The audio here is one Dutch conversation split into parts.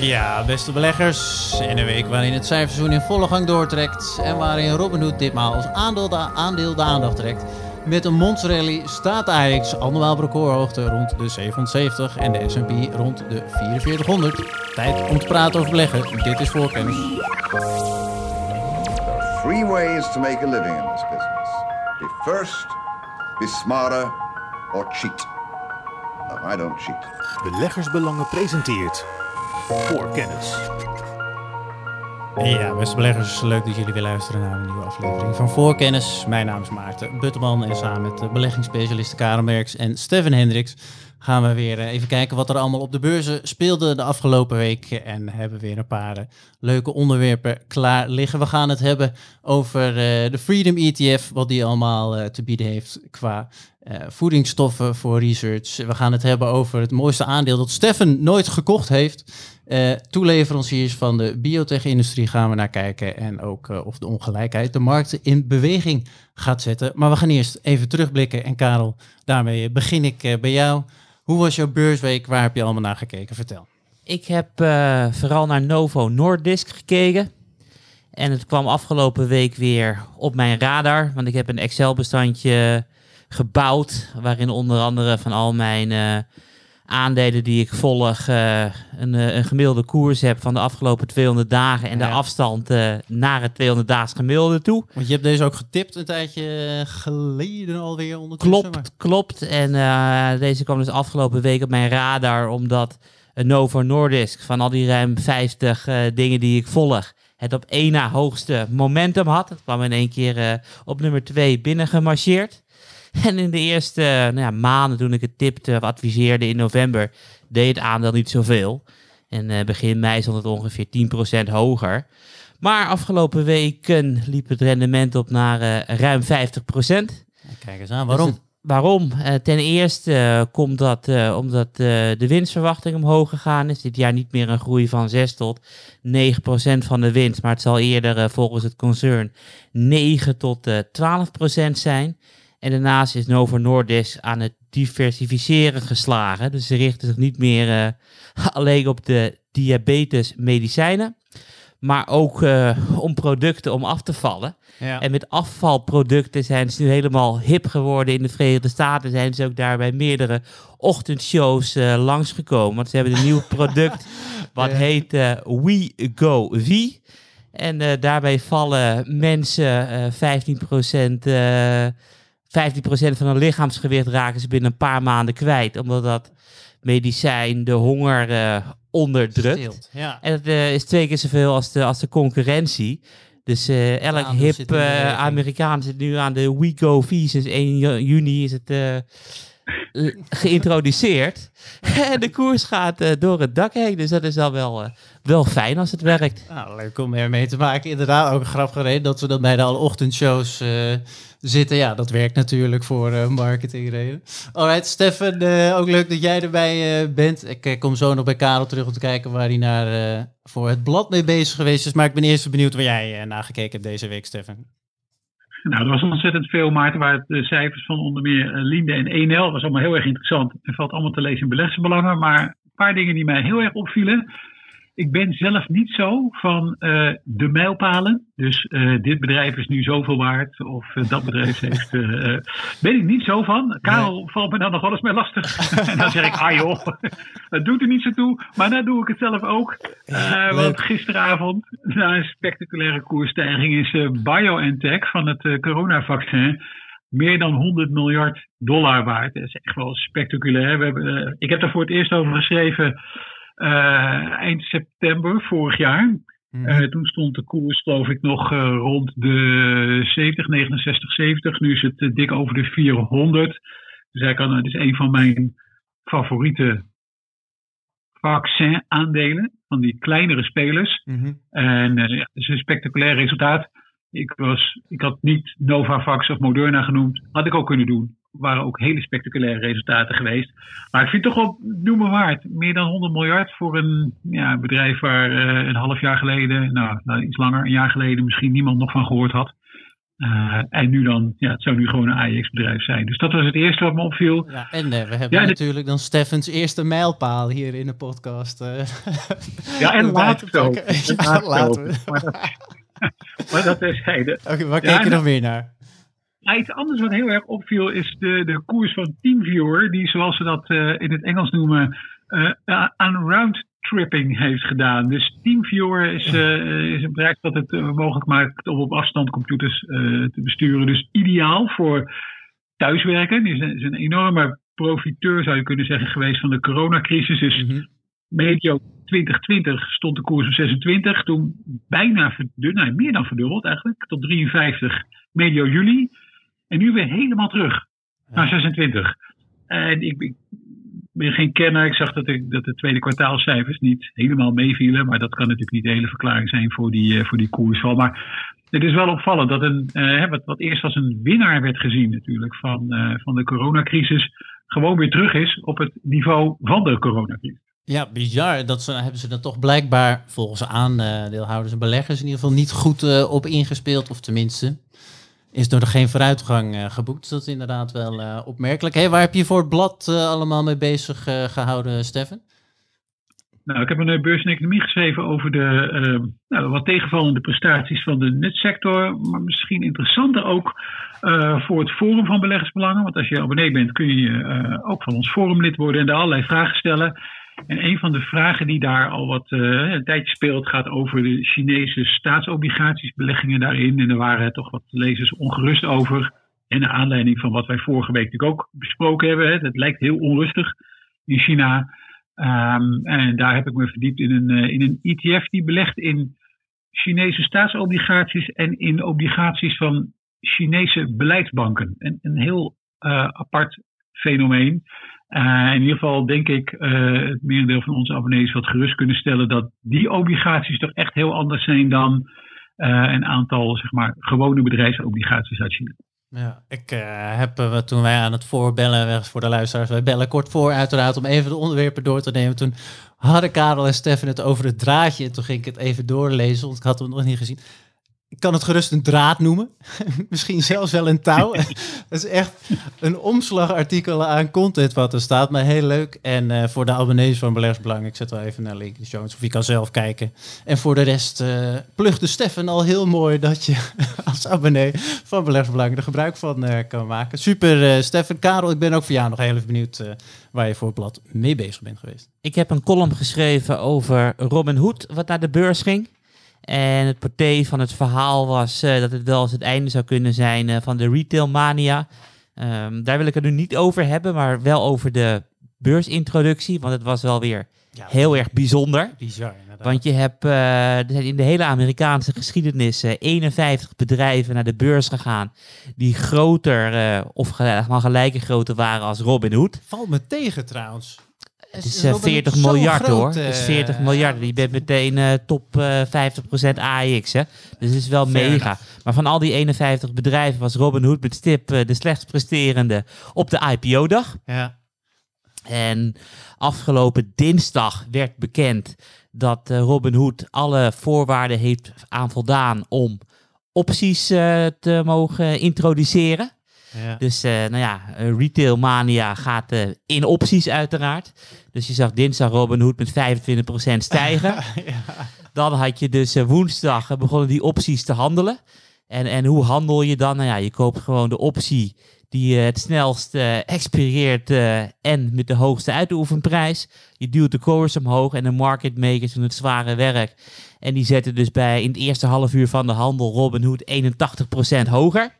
Ja, beste beleggers. In een week waarin het cijferseizoen in volle gang doortrekt. En waarin Robinhood ditmaal als aandeel de, aandeel de aandacht trekt. Met een monsterrally staat de AX andermaal op recordhoogte rond de 770 en de S&P rond de 4400. Tijd om te praten over beleggen. Dit is voorkennis. Three ways to make a living in this business. Be first, be smarter, or cheat. No, I don't cheat. Beleggersbelangen presenteert voor kennis. Ja, beste beleggers, leuk dat jullie weer luisteren naar een nieuwe aflevering van Voorkennis. Mijn naam is Maarten Butterman en samen met de beleggingsspecialisten Karen Merks en Steven Hendricks gaan we weer eh, even kijken wat er allemaal op de beurzen speelde de afgelopen week. En hebben weer een paar eh, leuke onderwerpen klaar liggen. We gaan het hebben over eh, de Freedom ETF, wat die allemaal te bieden heeft qua voedingsstoffen voor research. We gaan het hebben over het mooiste aandeel dat Steffen nooit gekocht heeft. Uh, toeleveranciers van de biotech-industrie gaan we naar kijken. En ook of de ongelijkheid de markten in beweging gaat zetten. Maar we gaan eerst even terugblikken. En Karel, daarmee begin ik bij jou. Hoe was jouw beursweek? Waar heb je allemaal naar gekeken? Vertel. Ik heb vooral naar Novo Nordisk gekeken. En het kwam afgelopen week weer op mijn radar. Want ik heb een Excel-bestandje gebouwd. Waarin onder andere van al mijn aandelen die ik volg uh, een, een, gemiddelde koers heb van de afgelopen 200 dagen en de afstand uh, naar het 200 daags gemiddelde toe. Want je hebt deze ook getipt een tijdje geleden alweer ondertussen. Klopt, maar. klopt. En uh, deze kwam dus afgelopen week op mijn radar omdat Novo Nordisk van al die ruim 50 dingen die ik volg het op één na hoogste momentum had. Het kwam in één keer op nummer 2 binnengemarcheerd. En in de eerste nou ja, maanden toen ik het tipte of adviseerde in november, deed het aandeel niet zoveel. En uh, begin mei stond het ongeveer 10% hoger. Maar afgelopen weken liep het rendement op naar uh, ruim 50%. Kijk eens aan, waarom? Dus waarom? Uh, ten eerste komt dat omdat de winstverwachting omhoog gegaan is. Dit jaar niet meer een groei van 6 tot 9% van de winst, maar het zal eerder volgens het concern 9 tot 12% zijn. En daarnaast is Novo Nordisk aan het diversificeren geslagen. Dus ze richten zich niet meer uh, alleen op de diabetesmedicijnen, maar ook uh, om producten om af te vallen. Ja. En met afvalproducten zijn ze nu helemaal hip geworden in de Verenigde Staten. Zijn ze ook daar bij meerdere ochtendshows uh, langsgekomen. Want ze hebben een nieuw product wat ja. heet We Go V. En daarbij vallen mensen 15% 15% van hun lichaamsgewicht raken ze binnen een paar maanden kwijt. Omdat dat medicijn de honger uh, onderdrukt. ja. En dat uh, is twee keer zoveel als de, als de concurrentie. Dus uh, elk ja, hip Amerikaan zit nu aan de WeGo V. Sinds 1 juni is het geïntroduceerd. en de koers gaat door het dak heen. Dus dat is dan wel, wel fijn als het werkt. Nou, leuk om mee te maken. Inderdaad, ook een grappige reden dat we dat bij de alle ochtendshows zitten. Ja, dat werkt natuurlijk voor marketingreden. Alright, Stefan, ook leuk dat jij erbij bent. Ik kom zo nog bij Karel terug om te kijken waar hij naar voor het blad mee bezig geweest is. Maar ik ben eerst benieuwd waar jij naar gekeken hebt deze week, Stefan. Nou, er was ontzettend veel, Maarten, waar de cijfers van onder meer Linde en Enel was allemaal heel erg interessant. Het valt allemaal te lezen in beleggersbelangen, maar een paar dingen die mij heel erg opvielen ik ben zelf niet zo van uh, de mijlpalen. Dus uh, dit bedrijf is nu zoveel waard. Of uh, dat bedrijf heeft. ben ik niet zo van. Karel nee. valt me dan nog eens mee lastig. en dan zeg ik, ah joh, dat doet er niet zo toe. Maar dan doe ik het zelf ook. want gisteravond, na een spectaculaire koersstijging, is BioNTech van het coronavaccin meer dan 100 miljard dollar waard. Dat is echt wel spectaculair. We hebben, ik heb daar voor het eerst over geschreven eind september vorig jaar. Mm. Uh, toen stond de koers, geloof ik, nog uh, rond de 70, 69, 70. Nu is het dik over de 400. Dus hij kan, het is een van mijn favoriete vaccin-aandelen. Van die kleinere spelers. Mm -hmm. En ja, het is een spectaculair resultaat. Ik, was, ik had niet Novavax of Moderna genoemd. Had ik ook kunnen doen waren ook hele spectaculaire resultaten geweest. Maar ik vind het toch wel noemen waard. Meer dan 100 miljard voor een ja, bedrijf waar uh, een half jaar geleden, nou, nou, iets langer, een jaar geleden misschien niemand nog van gehoord had. Uh, en nu dan, ja, het zou nu gewoon een AIX-bedrijf zijn. Dus dat was het eerste wat me opviel. Ja, en uh, we hebben ja, natuurlijk dan Steffens eerste mijlpaal hier in de podcast. Uh, ja, en later zo. Ja, laten we. Maar dat, maar dat terzijde. Oké, okay, waar kijk je nog meer naar? Ja, iets anders wat heel erg opviel is de, de koers van TeamViewer, die zoals ze dat in het Engels noemen, aan round tripping heeft gedaan. Dus TeamViewer is, uh, is een bedrijf dat het uh, mogelijk maakt om op afstand computers uh, te besturen. Dus ideaal voor thuiswerken. Is een, is een enorme profiteur, zou je kunnen zeggen, geweest van de coronacrisis. Dus mm -hmm. medio 2020 stond de koers op 26. Toen bijna verdubbeld, nou, meer dan verdubbeld eigenlijk, tot 53 medio juli. En nu weer helemaal terug naar 26. En ik, ik ben geen kenner. Ik zag dat, ik, dat de tweede kwartaalcijfers niet helemaal meevielen. Maar dat kan natuurlijk niet de hele verklaring zijn voor die, uh, voor die koersval. Maar het is wel opvallend dat een, uh, wat, wat eerst als een winnaar werd gezien natuurlijk van, uh, van de coronacrisis. Gewoon weer terug is op het niveau van de coronacrisis. Ja, bizar. Dat ze, hebben ze er toch blijkbaar volgens aandeelhouders en beleggers in ieder geval niet goed op ingespeeld. Of tenminste, is er geen vooruitgang uh, geboekt. Dat is inderdaad wel uh, opmerkelijk. Hey, waar heb je voor het blad uh, allemaal mee bezig gehouden, Steffen? Nou, ik heb een beurs in economie geschreven over de nou, wat tegenvallende prestaties van de netsector. Maar misschien interessanter ook voor het Forum van Beleggersbelangen. Want als je abonnee bent, kun je ook van ons forumlid worden en daar allerlei vragen stellen. En een van de vragen die daar al wat uh, een tijdje speelt, gaat over de Chinese staatsobligatiesbeleggingen daarin. En er waren toch wat lezers ongerust over. En naar aanleiding van wat wij vorige week natuurlijk ook besproken hebben. Hè, het lijkt heel onrustig in China. Um, en daar heb ik me verdiept in een, uh, in een ETF die belegt in Chinese staatsobligaties en in obligaties van Chinese beleidsbanken. En een heel uh, apart fenomeen. Uh, in ieder geval denk ik uh, het merendeel van onze abonnees wat gerust kunnen stellen dat die obligaties toch echt heel anders zijn dan uh, een aantal zeg maar, gewone bedrijfsobligaties uit China. Ja, ik heb toen wij aan het voorbellen, voor de luisteraars, wij bellen kort voor uiteraard om even de onderwerpen door te nemen. Toen hadden Karel en Steffen het over het draadje en toen ging ik het even doorlezen, want ik had hem nog niet gezien ik kan het gerust een draad noemen. Misschien zelfs wel een touw. Het is echt een omslagartikel aan content wat er staat. Maar heel leuk. En uh, voor de abonnees van Beleggersbelang, ik zet wel even een link in de show. Of je kan zelf kijken. En voor de rest uh, plugde Stefan al heel mooi dat je als abonnee van Beleggersbelang er gebruik van uh, kan maken. Super, Stefan. Karel, ik ben ook voor jou nog heel even benieuwd waar je voor het blad mee bezig bent geweest. Ik heb een column geschreven over Robin Hood, wat naar de beurs ging. En het porté van het verhaal was uh, dat het wel eens het einde zou kunnen zijn uh, van de retailmania. Um, daar wil ik het nu niet over hebben, maar wel over de beursintroductie. Want het was wel weer ja, heel erg bijzonder. Bizar, Want je hebt uh, er zijn in de hele Amerikaanse geschiedenis 51 bedrijven naar de beurs gegaan. die groter of gelijke grootte waren als Robin Hood. Valt me tegen trouwens. Het is uh, 40 miljard groot, hoor. Het is 40 uh, miljard. Je bent meteen uh, top 50% AX. Hè? Dus het is wel mega. Maar van al die 51 bedrijven was Robinhood met stip de slechtst presterende op de IPO-dag. Ja. En afgelopen dinsdag werd bekend dat Robinhood alle voorwaarden heeft aan voldaan om opties te mogen introduceren. Ja. Dus uh, nou ja, Retail Mania gaat uh, in opties uiteraard. Dus je zag dinsdag Robinhood met 25% stijgen. ja. Dan had je dus woensdag begonnen die opties te handelen. En, en hoe handel je dan? Nou ja, je koopt gewoon de optie die het snelst expireert en met de hoogste uitoefenprijs. Je duwt de koers omhoog en de market makers doen het zware werk. En die zetten dus bij in het eerste half uur van de handel Robinhood 81% hoger.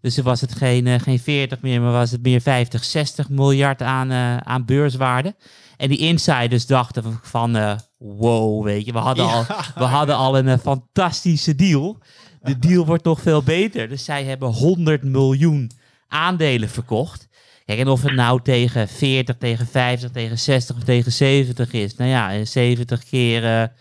Dus was het geen, uh, geen 40 meer, maar was het meer 50, 60 miljard aan, uh, aan beurswaarde. En die insiders dachten van, uh, wow, weet je, we hadden, ja. al, we hadden al een fantastische deal. De deal wordt nog veel beter. Dus zij hebben 100 miljoen aandelen verkocht. Kijk, en of het nou tegen 40, tegen 50, tegen 60 of tegen 70 is. Nou ja, 70 keer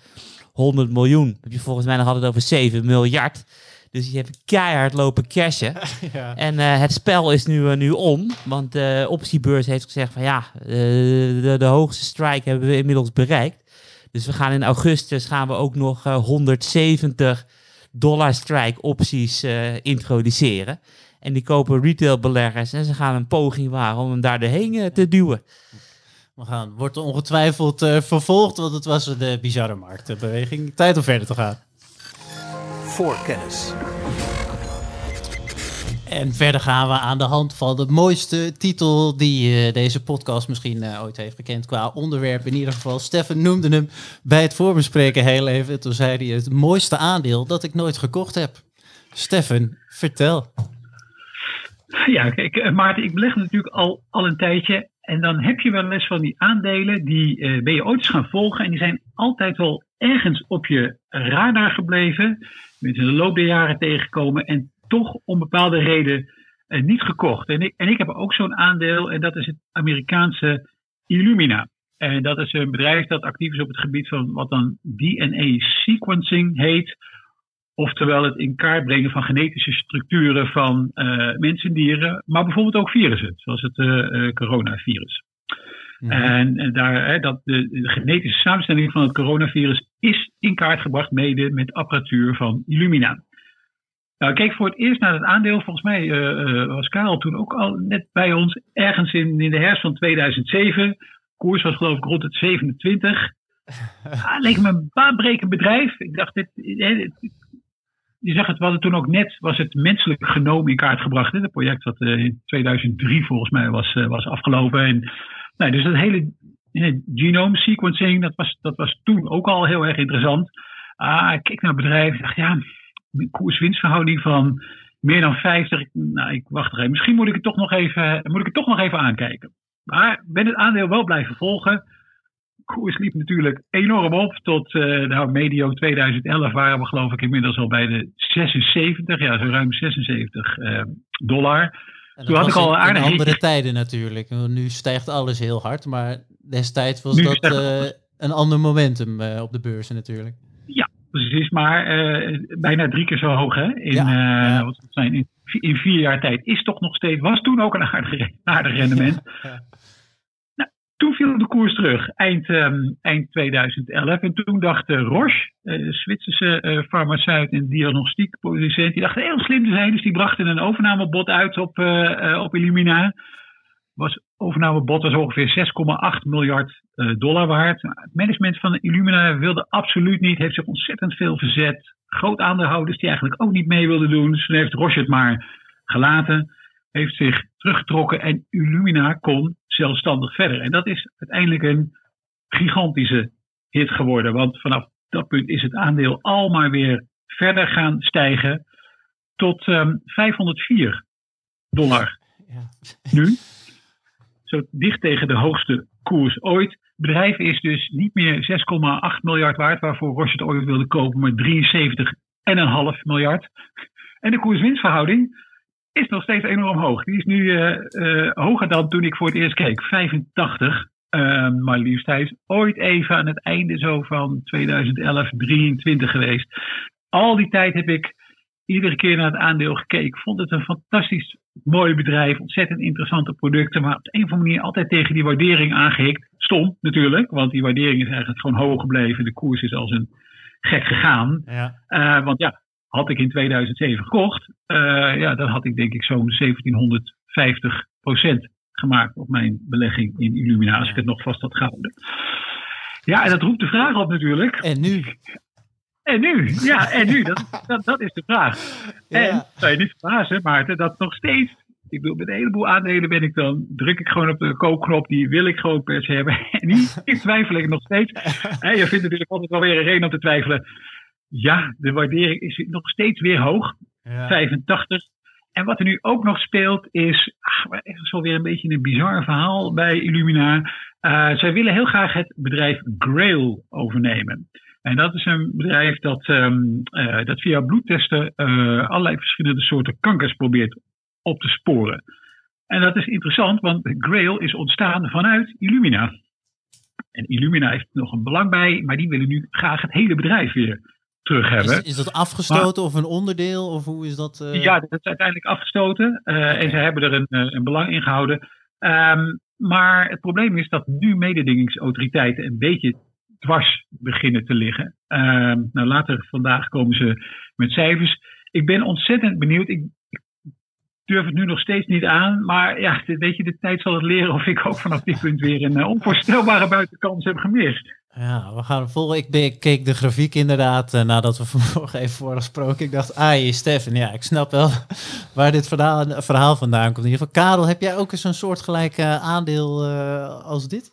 100 miljoen. Heb je volgens mij nog altijd over 7 miljard. Dus je hebt keihard lopen cashen. ja. En uh, het spel is nu, uh, nu om. Want de optiebeurs heeft gezegd van ja, de, de hoogste strike hebben we inmiddels bereikt. Dus we gaan in augustus gaan we ook nog 170 dollar strike opties eh, introduceren. En die kopen retailbeleggers en ze gaan een poging wagen om hem daar doorheen eh, te duwen. We gaan, wordt ongetwijfeld uh, vervolgd, want het was een bizarre marktbeweging. Tijd om verder te gaan. Voorkennis. En verder gaan we aan de hand van de mooiste titel die uh, deze podcast misschien uh, ooit heeft gekend qua onderwerp. In ieder geval, Stefan noemde hem bij het voorbespreken heel even. Toen zei hij het mooiste aandeel dat ik nooit gekocht heb. Stefan, vertel. Ja, kijk, Maarten, ik beleg natuurlijk al, al een tijdje. En dan heb je wel eens van die aandelen, die uh, ben je ooit eens gaan volgen. En die zijn altijd wel ergens op je radar gebleven. Met in de loop der jaren tegengekomen. En toch om bepaalde reden uh, niet gekocht. En ik, en ik heb ook zo'n aandeel. En dat is het Amerikaanse Illumina. En dat is een bedrijf dat actief is op het gebied van wat dan DNA sequencing heet. Oftewel het in kaart brengen van genetische structuren van uh, mensen en dieren, maar bijvoorbeeld ook virussen, zoals het uh, coronavirus. Mm -hmm. En, en, daar, hè, dat de, de, genetische samenstelling van het coronavirus is in kaart gebracht, mede met apparatuur van Illumina. Nou, ik keek voor het eerst naar het aandeel. Volgens mij uh, was Karel toen ook al net bij ons, ergens in, in de herfst van 2007. Koers was geloof ik rond het 27. ah, leek me een baanbrekend bedrijf. Ik dacht, dit, dit, je zag het, we hadden toen ook net, was het menselijk genoom in kaart gebracht. Hè? Het project dat uh, in 2003 volgens mij was, uh, was afgelopen. En, nou, dus dat hele uh, genome sequencing, dat was, dat was toen ook al heel erg interessant. Ah, ik keek naar het bedrijf en dacht, ja, koers-winstverhouding van meer dan 50. Nou, ik wacht er even. Misschien moet ik het toch nog even, moet ik het toch nog even aankijken. Maar ben het aandeel wel blijven volgen koers liep natuurlijk enorm op. Tot uh, nou, medio 2011 waren we geloof ik inmiddels al bij de 76, ja, zo ruim 76 uh, dollar. Toen had ik al aardig... In andere tijden natuurlijk. Nu stijgt alles heel hard, maar destijds was nu dat uh, een ander momentum op de beurzen natuurlijk. Ja, precies. Maar bijna drie keer zo hoog hè? In, ja, ja. Wat zijn, in, in, vier jaar tijd is toch nog steeds, was toen ook een aardig, aardig rendement. ja. Toen viel de koers terug, eind, um, eind 2011. En toen dacht Roche, uh, Zwitserse uh, farmaceut en diagnostiekproducent, die dacht heel slim te zijn. Dus die brachten een overnamebod uit op, op Illumina. Was, overnamebod was ongeveer 6,8 miljard dollar waard. Het management van Illumina wilde absoluut niet, heeft zich ontzettend veel verzet. Groot aandeelhouders die eigenlijk ook niet mee wilden doen. Dus toen heeft Roche het maar gelaten heeft zich teruggetrokken en Illumina kon zelfstandig verder. En dat is uiteindelijk een gigantische hit geworden. Want vanaf dat punt is het aandeel al maar weer verder gaan stijgen tot um, 504 dollar. Ja. Nu, zo dicht tegen de hoogste koers ooit. Het bedrijf is dus niet meer 6,8 miljard waard, waarvoor Roche het ooit wilde kopen, maar 73,5 miljard. En de koers-winstverhouding is nog steeds enorm hoog. Die is nu uh, uh, hoger dan toen ik voor het eerst keek. 85. Uh, maar liefst hij is ooit even aan het einde zo van 2011, 23 geweest. Al die tijd heb ik iedere keer naar het aandeel gekeken. Vond het een fantastisch mooi bedrijf. Ontzettend interessante producten. Maar op de een of andere manier altijd tegen die waardering aangehikt. Stom natuurlijk, want die waardering is eigenlijk gewoon hoog gebleven. De koers is als een gek gegaan. Ja. Uh, want ja, had ik in 2007 gekocht, uh, ja, dan had ik denk ik zo'n 1750% gemaakt op mijn belegging in Illumina, als ik het nog vast had gehouden. Ja, en dat roept de vraag op natuurlijk. En nu? En nu, ja, en nu, dat, dat, dat is de vraag. Ja. En, zou je niet verbazen, Maarten, dat nog steeds, ik bedoel, met een heleboel aandelen ben ik dan, druk ik gewoon op de koopknop, die wil ik gewoon per se hebben. En die twijfel ik nog steeds. En je vindt natuurlijk altijd wel weer een reden om te twijfelen. Ja, de waardering is nog steeds weer hoog. Ja. 85. En wat er nu ook nog speelt is, ach, het is alweer een beetje een bizar verhaal bij Illumina. Uh, zij willen heel graag het bedrijf Grail overnemen. En dat is een bedrijf dat, um, uh, dat via bloedtesten uh, allerlei verschillende soorten kankers probeert op te sporen. En dat is interessant, want Grail is ontstaan vanuit Illumina. En Illumina heeft nog een belang bij, maar die willen nu graag het hele bedrijf weer terug hebben. Is, is dat afgestoten maar, of een onderdeel? Of hoe is dat? Uh... Ja, dat is uiteindelijk afgestoten. Uh, okay. En ze hebben er een, een belang in gehouden. Um, maar het probleem is dat nu mededingingsautoriteiten een beetje dwars beginnen te liggen. Ehm, nou, later vandaag komen ze met cijfers. Ik ben ontzettend benieuwd. Ik durf het nu nog steeds niet aan. Maar ja, weet je, de tijd zal het leren of ik ook vanaf dit punt weer een onvoorstelbare buitenkans heb gemist. Ja, we gaan volgen. Ik, ik keek de grafiek inderdaad uh, nadat we vanmorgen even voor gesproken. Ik dacht, ai, Stefan, ja, ik snap wel waar dit verhaal, verhaal vandaan komt. In ieder geval, Karel, heb jij ook eens een soortgelijk uh, aandeel uh, als dit?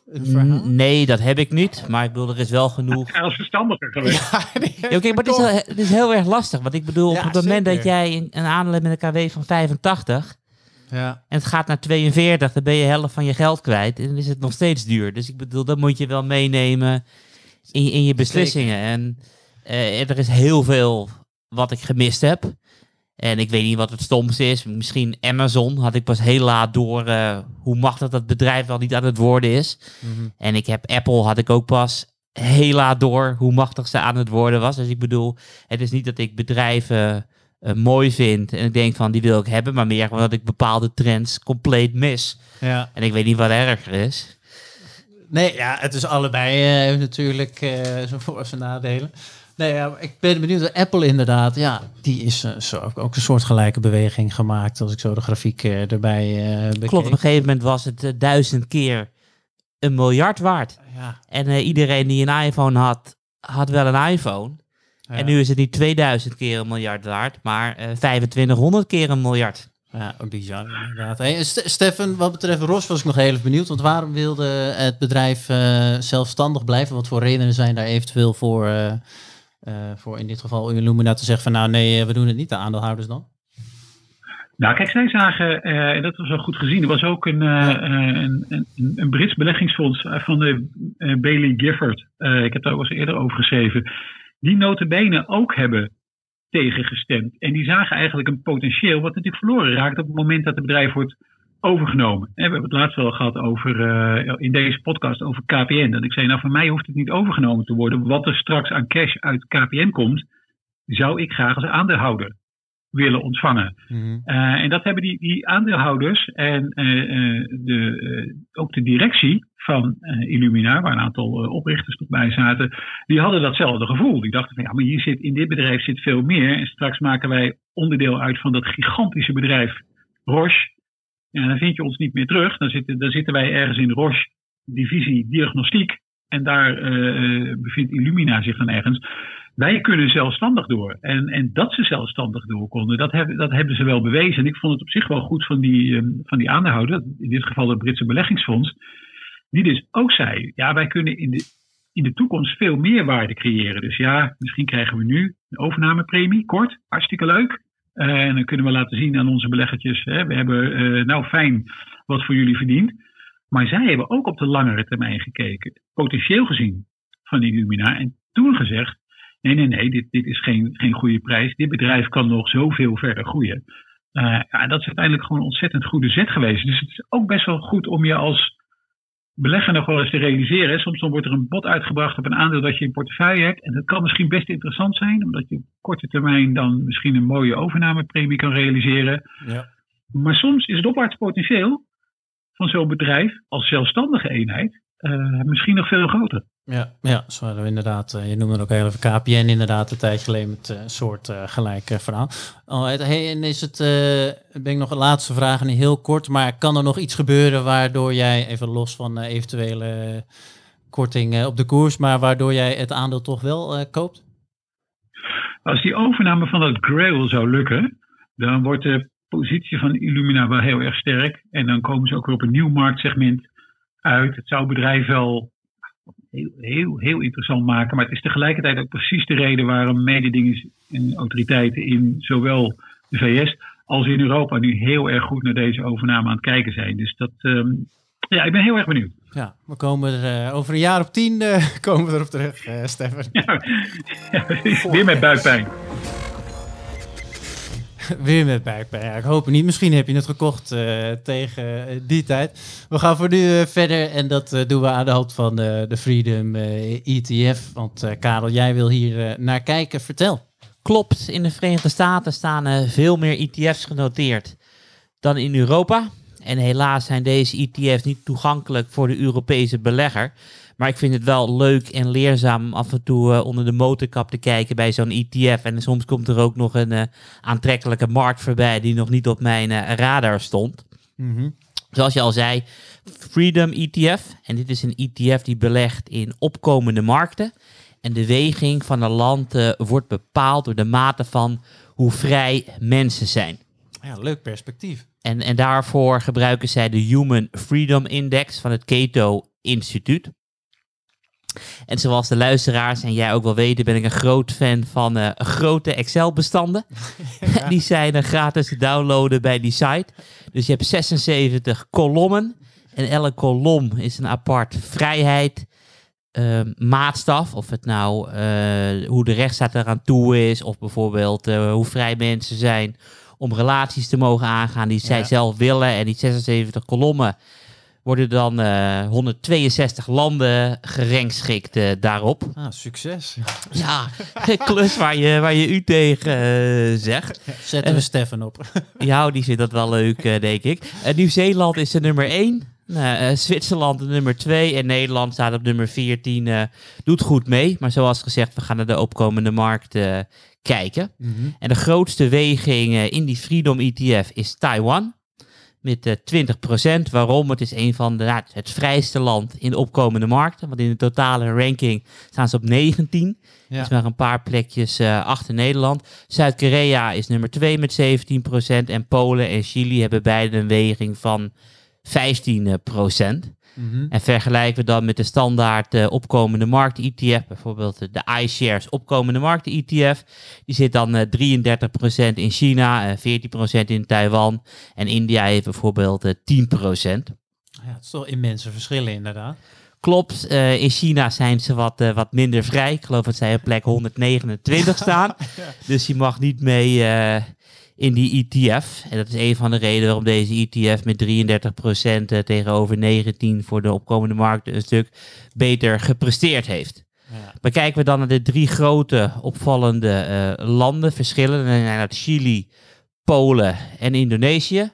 Nee, dat heb ik niet. Maar ik bedoel, er is wel genoeg. Karel is verstandiger geweest. Ja, ja, okay, maar het is, heel, het is, heel, erg lastig. Want ik bedoel, ja, op het zeker. moment dat jij een, een aandeel hebt met een KW van 85. Ja. En het gaat naar 42, dan ben je helft van je geld kwijt. En dan is het nog steeds duur. Dus ik bedoel, dat moet je wel meenemen in, in je beslissingen. En uh, er is heel veel wat ik gemist heb. En ik weet niet wat het stomste is. Misschien Amazon had ik pas heel laat door uh, hoe machtig dat bedrijf wel niet aan het worden is. Mm-hmm. En ik heb Apple had ik ook pas heel laat door hoe machtig ze aan het worden was. Dus ik bedoel, het is niet dat ik bedrijven uh, mooi vind en ik denk van die wil ik hebben, maar meer omdat ik bepaalde trends compleet mis. Ja. En ik weet niet wat erger is. Nee, ja, het is allebei uh, natuurlijk uh, zijn voor- en nadelen. Nee, ja, ik ben benieuwd. Apple inderdaad, ja, die is zo ook een soortgelijke beweging gemaakt als ik zo de grafiek erbij bekeek. Klopt, op een gegeven moment was het duizend keer een miljard waard. Ja. En iedereen die een iPhone had, had wel een iPhone. Ja. En nu is het niet 2000 keer een miljard waard, maar 2500 keer een miljard. Ja, ook bizar inderdaad. Hey, St Stefan, wat betreft Ros was ik nog heel even benieuwd. Want waarom wilde het bedrijf uh, zelfstandig blijven? Wat voor redenen zijn daar eventueel voor, uh, uh, voor in dit geval Illumina te zeggen van nou nee, we doen het niet, de aandeelhouders dan? Nou, kijk, zij zagen, en dat was wel goed gezien, er was ook een, een, een, een, Brits beleggingsfonds van de Bailey Gifford. ik heb daar ook eens eerder over geschreven. Die notabene ook hebben tegengestemd. En die zagen eigenlijk een potentieel wat natuurlijk verloren raakt op het moment dat het bedrijf wordt overgenomen. En we hebben het laatst wel gehad over, uh, in deze podcast over KPN. Dat ik zei, nou voor mij hoeft het niet overgenomen te worden. Wat er straks aan cash uit KPN komt, zou ik graag als aandeelhouder willen ontvangen. Mm-hmm. uh, en dat hebben die, die aandeelhouders en uh, de, ook de directie van Illumina, waar een aantal oprichters toch bij zaten, die hadden datzelfde gevoel. Die dachten van ja, maar hier zit, in dit bedrijf zit veel meer. En straks maken wij onderdeel uit van dat gigantische bedrijf Roche. En dan vind je ons niet meer terug. Dan zitten, dan zitten wij ergens in Roche divisie diagnostiek. En daar bevindt Illumina zich dan ergens. Wij kunnen zelfstandig door. En, en dat ze zelfstandig door konden, dat, hebben dat hebben ze wel bewezen. En ik vond het op zich wel goed van die, um, van die aandeelhouder, in dit geval het Britse beleggingsfonds, die dus ook zei, ja, wij kunnen in de, in de toekomst veel meer waarde creëren. Dus ja, misschien krijgen we nu een overnamepremie, kort, hartstikke leuk. Uh, en dan kunnen we laten zien aan onze beleggertjes, hè, we hebben uh, nou fijn wat voor jullie verdiend. Maar zij hebben ook op de langere termijn gekeken, potentieel gezien van die Illumina. En toen gezegd, Nee, nee, nee, dit, dit is geen, geen goede prijs. Dit bedrijf kan nog zoveel verder groeien. Uh, ja, dat is uiteindelijk gewoon een ontzettend goede zet geweest. Dus het is ook best wel goed om je als belegger nog wel eens te realiseren. Soms dan wordt er een bod uitgebracht op een aandeel dat je in portefeuille hebt. En dat kan misschien best interessant zijn, omdat je op korte termijn dan misschien een mooie overnamepremie kan realiseren. Ja. Maar soms is het opwaarts potentieel van zo'n bedrijf als zelfstandige eenheid uh, misschien nog veel groter. Ja, ja zo hadden we inderdaad. Uh, je noemde ook heel even KPN inderdaad een tijdje geleden met een uh, soort uh, gelijk verhaal. Oh, hey, en is het, ben ik nog een laatste vraag en heel kort, maar kan er nog iets gebeuren waardoor jij, even los van eventuele korting op de koers, maar waardoor jij het aandeel toch wel koopt? Als die overname van dat Grail zou lukken, dan wordt de positie van Illumina wel heel erg sterk. En dan komen ze ook weer op een nieuw marktsegment uit. Het zou bedrijf wel heel, heel, heel interessant maken. Maar het is tegelijkertijd ook precies de reden waarom mededingers en autoriteiten in zowel de VS als in Europa nu heel erg goed naar deze overname aan het kijken zijn. Dus dat, um, ja, ik ben heel erg benieuwd. Ja, we komen er uh, over een jaar of tien uh, komen we erop terug, uh, Stefan. Ja, ja, weer met buikpijn. Weer met buikpijn. Ik hoop het niet. Misschien heb je het gekocht uh, tegen die tijd. We gaan voor nu uh, verder en dat doen we aan de hand van de Freedom ETF. Want Karel, jij wil hier naar kijken. Vertel. Klopt. In de Verenigde Staten staan veel meer ETF's genoteerd dan in Europa. En helaas zijn deze ETF's niet toegankelijk voor de Europese belegger. Maar ik vind het wel leuk en leerzaam om af en toe eh, onder de motorkap te kijken bij zo'n ETF. En soms komt er ook nog een eh, aantrekkelijke markt voorbij die nog niet op mijn eh, radar stond. Mhm. Zoals je al zei, Freedom ETF. En dit is een ETF die belegt in opkomende markten. En de weging van een land wordt bepaald door de mate van hoe vrij mensen zijn. Ja, leuk perspectief. En, en daarvoor gebruiken zij de Human Freedom Index van het Cato Instituut. En zoals de luisteraars en jij ook wel weten, ben ik een groot fan van eh, grote Excel-bestanden. die zijn eh, gratis te downloaden bij die site. Dus je hebt 76 kolommen. En elke kolom is een apart vrijheid, eh, maatstaf. Of het nou eh, hoe de rechtsstaat eraan toe is. Of bijvoorbeeld eh, hoe vrij mensen zijn om relaties te mogen aangaan die zij Ja. zelf willen. En die 76 kolommen worden dan eh 162 landen gerangschikt eh, daarop. Ah, succes. Ja, klus waar je, waar je u tegen eh, zegt. Zetten we Stefan op. Ja, die vindt dat wel leuk, eh, denk ik. Eh, Nieuw-Zeeland is de nummer 1. Zwitserland de nummer 2 en Nederland staat op nummer 14. eh, doet goed mee, maar zoals gezegd, we gaan naar de opkomende markt eh, kijken. Mhm. En de grootste weging eh, in die Freedom ETF is Taiwan. Met eh 20%. Waarom? Het is een van de, ja, het vrijste land in de opkomende markten. Want in de totale ranking staan ze op 19. Ja. Dat is maar een paar plekjes eh, achter Nederland. Zuid-Korea is nummer 2 met 17%. En Polen en Chili hebben beide een weging van 15%. Mhm. En vergelijken we dan met de standaard eh, opkomende markt ETF, bijvoorbeeld eh, de iShares opkomende markt ETF. Die zit dan eh 33% in China, eh 14% in Taiwan. En India heeft bijvoorbeeld eh 10%. Ja, het is toch immense verschillen inderdaad. Klopt, eh, in China zijn ze wat, eh, wat minder vrij. Ik geloof dat zij op plek 129 staan. Dus je mag niet mee eh, in die ETF. En dat is een van de redenen waarom deze ETF met 33% eh, tegenover 19% voor de opkomende markten een stuk beter gepresteerd heeft. Ja. Maar kijken we dan naar de drie grote opvallende eh, landen, verschillen, dan zijn dat Chili, Polen en Indonesië.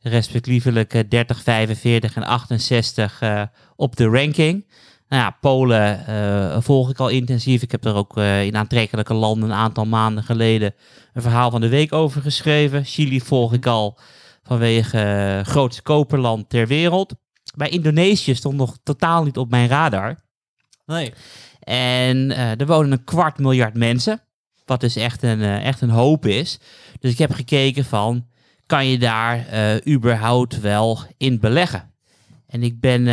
Respectievelijk eh, 30, 45 en 68 eh, op de ranking. Nou ja, Polen eh, volg ik al intensief. Ik heb er ook eh, in aantrekkelijke landen een aantal maanden geleden een verhaal van de week over geschreven. Chili volg ik al vanwege eh, grootste koperland ter wereld. Bij Indonesië stond nog totaal niet op mijn radar. Nee. En er wonen een kwart miljard mensen. Wat dus echt een, echt een hoop is. Dus ik heb gekeken van, kan je daar überhaupt wel in beleggen? En ik ben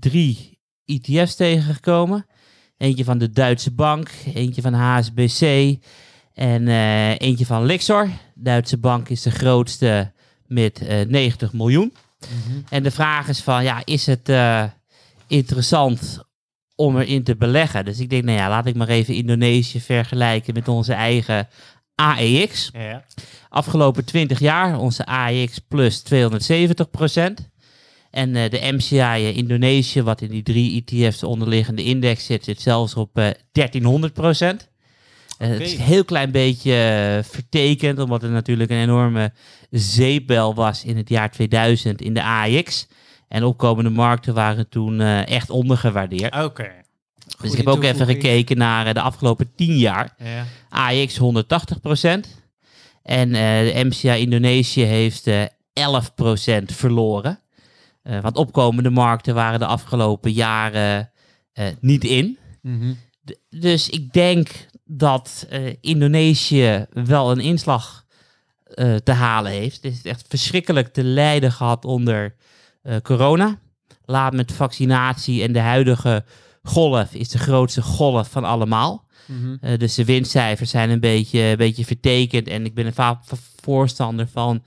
drie ETF's tegengekomen. Eentje van de Duitse Bank, eentje van HSBC en eh, eentje van Lixor. Duitse Bank is de grootste met eh 90 miljoen. Mhm. En de vraag is van, ja, is het eh, interessant om erin te beleggen? Dus ik denk, nou ja, laat ik maar even Indonesië vergelijken met onze eigen AEX. Ja. Afgelopen 20 jaar onze AEX plus 270 En eh, de MCI Indonesië, wat in die drie ETF's onderliggende index zit, zit zelfs op eh 1300% Het is een heel klein beetje eh, vertekend, omdat er natuurlijk een enorme zeepbel was in het jaar 2000 in de AEX. En opkomende markten waren toen eh, echt ondergewaardeerd. Oké. dus ik heb ook even gekeken naar eh, de afgelopen 10 jaar. Ja. AX 180% En eh, de MCI Indonesië heeft eh 11% verloren. Eh, want opkomende markten waren de afgelopen jaren eh, niet in. Mhm. Dus ik denk dat eh, Indonesië wel een inslag te halen heeft. Het is echt verschrikkelijk te lijden gehad onder corona. Laat met vaccinatie en de huidige golf is de grootste golf van allemaal. Mhm. Dus de winstcijfers zijn een beetje, een beetje vertekend. En ik ben een voorstander van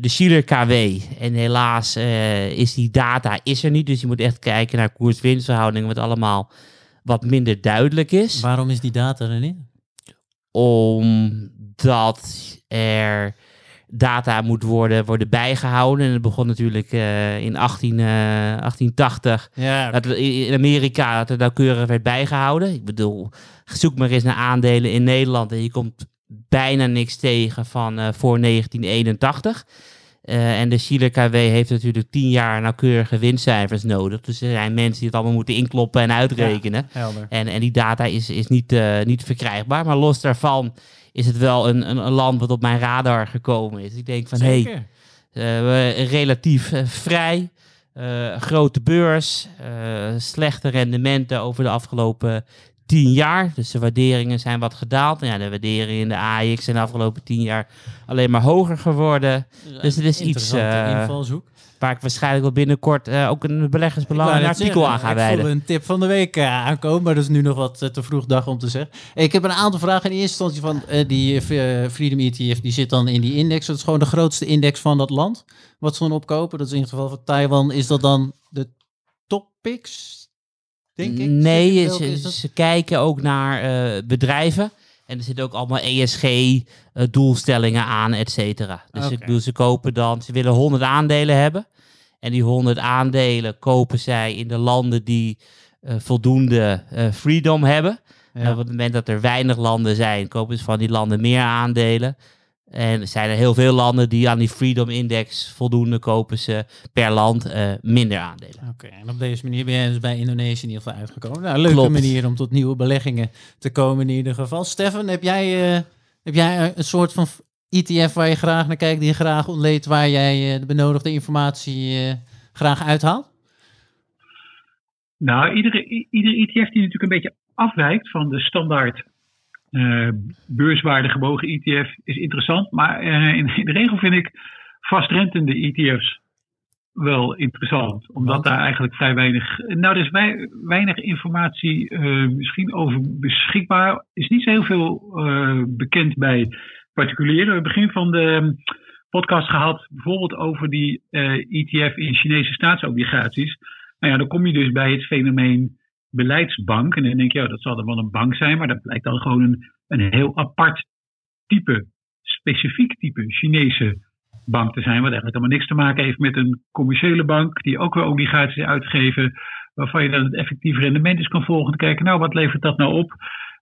de Schiller KW. En helaas eh, is die data is er niet. Dus je moet echt kijken naar koers-winstverhoudingen, wat allemaal wat minder duidelijk is. Waarom is die data er niet? Omdat er data moet worden, worden bijgehouden. En het begon natuurlijk eh, in 18, eh, 1880 Ja, dat in Amerika dat er nauwkeurig werd bijgehouden. Ik bedoel, zoek maar eens naar aandelen in Nederland en je komt bijna niks tegen van eh, voor 1981. Eh, en de Chile KW heeft natuurlijk tien jaar nauwkeurige winstcijfers nodig. Dus er zijn mensen die het allemaal moeten inkloppen en uitrekenen. Helder. En, en die data is, is niet, eh, niet verkrijgbaar. Maar los daarvan is het wel een, een, een land wat op mijn radar gekomen is. Ik denk van, hé, hey, we- relatief vrij, grote beurs, slechte rendementen over de afgelopen tien jaar. Dus de waarderingen zijn wat gedaald. En ja, de waarderingen in de AX zijn de afgelopen tien jaar alleen maar hoger geworden. Dus het is iets, invalshoek. Waar ik waarschijnlijk wel binnenkort eh, ook een beleggersbelang Ik een artikel zeggen, aan ga Ik voel wijden. een tip van de week eh, aankomen, maar dat is nu nog wat te vroeg dag om te zeggen. Ik heb een aantal vragen. In eerste instantie van die Freedom ETF, die zit dan in die index. Dat is gewoon de grootste index van dat land, wat ze dan opkopen. Dat is in het geval van Taiwan, is dat dan de topics, denk ik? Nee, ze, is ze kijken ook naar eh, bedrijven. En er zitten ook allemaal ESG-doelstellingen aan, et cetera. Dus ik bedoel, ze kopen dan, ze willen 100 aandelen hebben. En die 100 aandelen kopen zij in de landen die eh, voldoende eh, freedom hebben. Ja. En op het moment dat er weinig landen zijn, kopen ze van die landen meer aandelen. En er zijn er heel veel landen die aan die Freedom Index voldoende kopen ze per land eh, minder aandelen. Oké, en op deze manier ben je dus bij Indonesië in ieder geval uitgekomen. Nou, een leuke Klopt. manier om tot nieuwe beleggingen te komen in ieder geval. Stefan, heb jij, eh, heb jij een soort van ETF waar je graag naar kijkt, die je graag ontleedt, waar jij eh, de benodigde informatie eh, graag uithaalt? Nou, iedere, iedere ETF die natuurlijk een beetje afwijkt van de standaard eh beurswaarde gebogen ETF is interessant. Maar eh, in, in de regel vind ik vastrentende ETF's wel interessant. Omdat Want? daar eigenlijk vrij weinig... Nou, er is wei- weinig informatie eh, misschien over beschikbaar. Is niet zo heel veel eh, bekend bij particulieren. We hebben begin van de podcast gehad bijvoorbeeld over die eh, ETF in Chinese staatsobligaties. Nou ja, dan kom je dus bij het fenomeen beleidsbank. En dan denk je, ja, dat zal dan wel een bank zijn, maar dat blijkt dan gewoon een, een heel apart type, specifiek type Chinese bank te zijn. Wat eigenlijk helemaal niks te maken heeft met een commerciële bank, die ook weer obligaties uitgeven, waarvan je dan het effectieve rendement eens kan volgen. Te kijken, nou, wat levert dat nou op?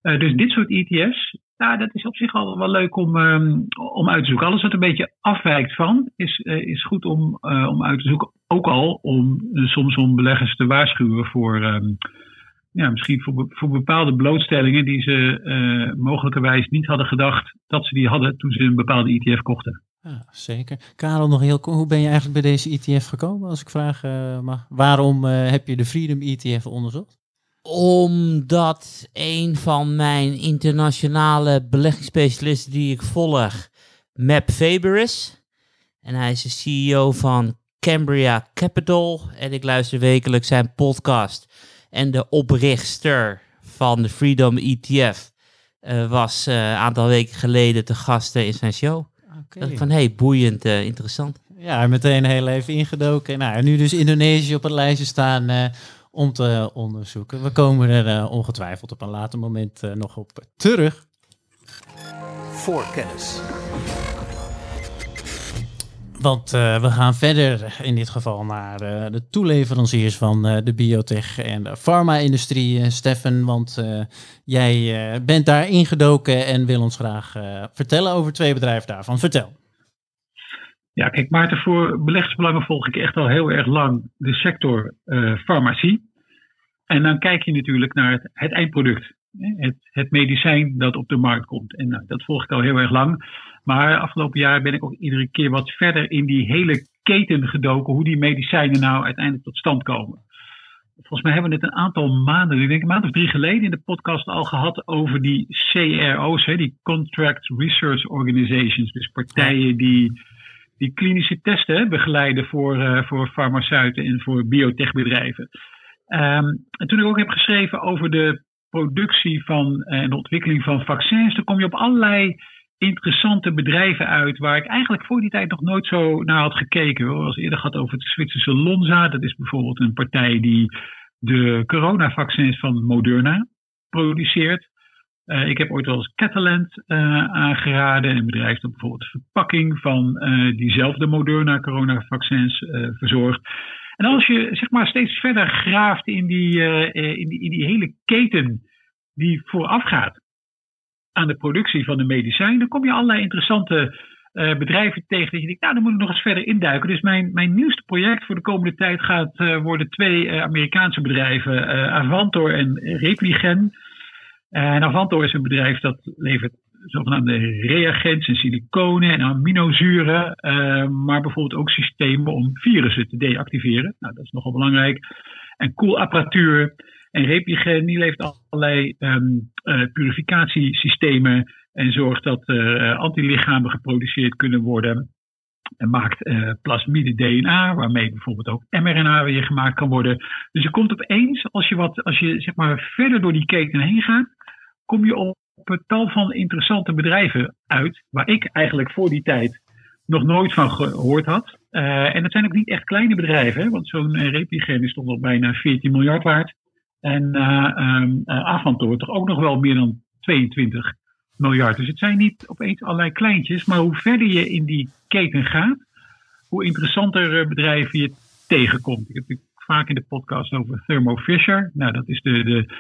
Eh, dus dit soort ETF's, ja, dat is op zich al wel leuk om, ehm, om uit te zoeken. Alles wat een beetje afwijkt van, is, eh, is goed om, eh, om uit te zoeken. Ook al om soms om beleggers te waarschuwen voor, ehm, ja, misschien voor, voor bepaalde blootstellingen die ze eh, mogelijkerwijs niet hadden gedacht dat ze die hadden toen ze een bepaalde ETF kochten. Ja, zeker. Karel, nog heel kort, hoe ben je eigenlijk bij deze ETF gekomen, als ik vraag eh, mag? Waarom eh, heb je de Freedom ETF onderzocht? Omdat een van mijn internationale beleggingsspecialisten die ik volg, Map Faber is. En hij is de CEO van Cambria Capital. En ik luister wekelijks zijn podcast. En de oprichter van de Freedom ETF eh, was eh, een aantal weken geleden te gasten in zijn show. Dat ik van, hey, boeiend, eh, interessant. Ja, meteen heel even ingedoken. Nou, en nu dus Indonesië op het lijstje staan eh, om te onderzoeken. We komen er eh, ongetwijfeld op een later moment eh, nog op terug. Voor kennis. Want eh, we gaan verder in dit geval naar eh, de toeleveranciers van eh, de biotech en de farma-industrie, Stefan. Want jij bent daar ingedoken en wil ons graag vertellen over twee bedrijven daarvan. Vertel. Ja, kijk Maarten, voor beleggersbelangen volg ik echt al heel erg lang de sector farmacie. En dan kijk je natuurlijk naar het, het eindproduct. Het, het medicijn dat op de markt komt. En nou, dat volg ik al heel erg lang. Maar afgelopen jaar ben ik ook iedere keer wat verder in die hele keten gedoken. Hoe die medicijnen nou uiteindelijk tot stand komen. Volgens mij hebben we het een aantal maanden, ik denk een maand of drie geleden in de podcast al gehad over die CRO's, hè, die Contract Research Organizations. Dus partijen die, die klinische testen hè, begeleiden voor, eh, voor farmaceuten en voor biotechbedrijven. Ehm, en toen ik ook heb geschreven over de productie van eh, en de ontwikkeling van vaccins, dan kom je op allerlei interessante bedrijven uit waar ik eigenlijk voor die tijd nog nooit zo naar had gekeken. We hadden eerder gehad over het Zwitserse Lonza. Dat is bijvoorbeeld een partij die de coronavaccins van Moderna produceert. Uh, ik heb ooit wel eens Catalent uh, aangeraden. Een bedrijf dat bijvoorbeeld de verpakking van uh, diezelfde Moderna coronavaccins verzorgt. En als je zeg maar steeds verder graaft in die, in die, in die hele keten die voorafgaat aan de productie van de medicijn, dan kom je allerlei interessante eh, bedrijven tegen dat je denkt, nou dan moet ik nog eens verder induiken. Dus mijn, mijn nieuwste project voor de komende tijd gaat eh, worden twee eh, Amerikaanse bedrijven, Avantor en Repligen. En Avantor is een bedrijf dat levert zogenaamde reagens en siliconen en aminozuren, maar bijvoorbeeld ook systemen om virussen te deactiveren. Nou, dat is nogal belangrijk. En koelapparatuur. En Repligen die levert allerlei ehm, eh, purificatiesystemen en zorgt dat er eh, antilichamen geproduceerd kunnen worden. En maakt eh, plasmide DNA, waarmee bijvoorbeeld ook mRNA weer gemaakt kan worden. Dus je komt opeens, als je, wat, als je zeg maar verder door die keten heen gaat, kom je op een tal van interessante bedrijven uit, waar ik eigenlijk voor die tijd nog nooit van gehoord had. En dat zijn ook niet echt kleine bedrijven, hè, want zo'n Repligen is toch nog bijna 14 miljard waard. En um, toch ook nog wel meer dan 22 miljard. Dus het zijn niet opeens allerlei kleintjes, maar hoe verder je in die keten gaat, hoe interessanter bedrijven je tegenkomt. Ik heb het vaak in de podcast over Thermo Fisher. Nou, dat is de, de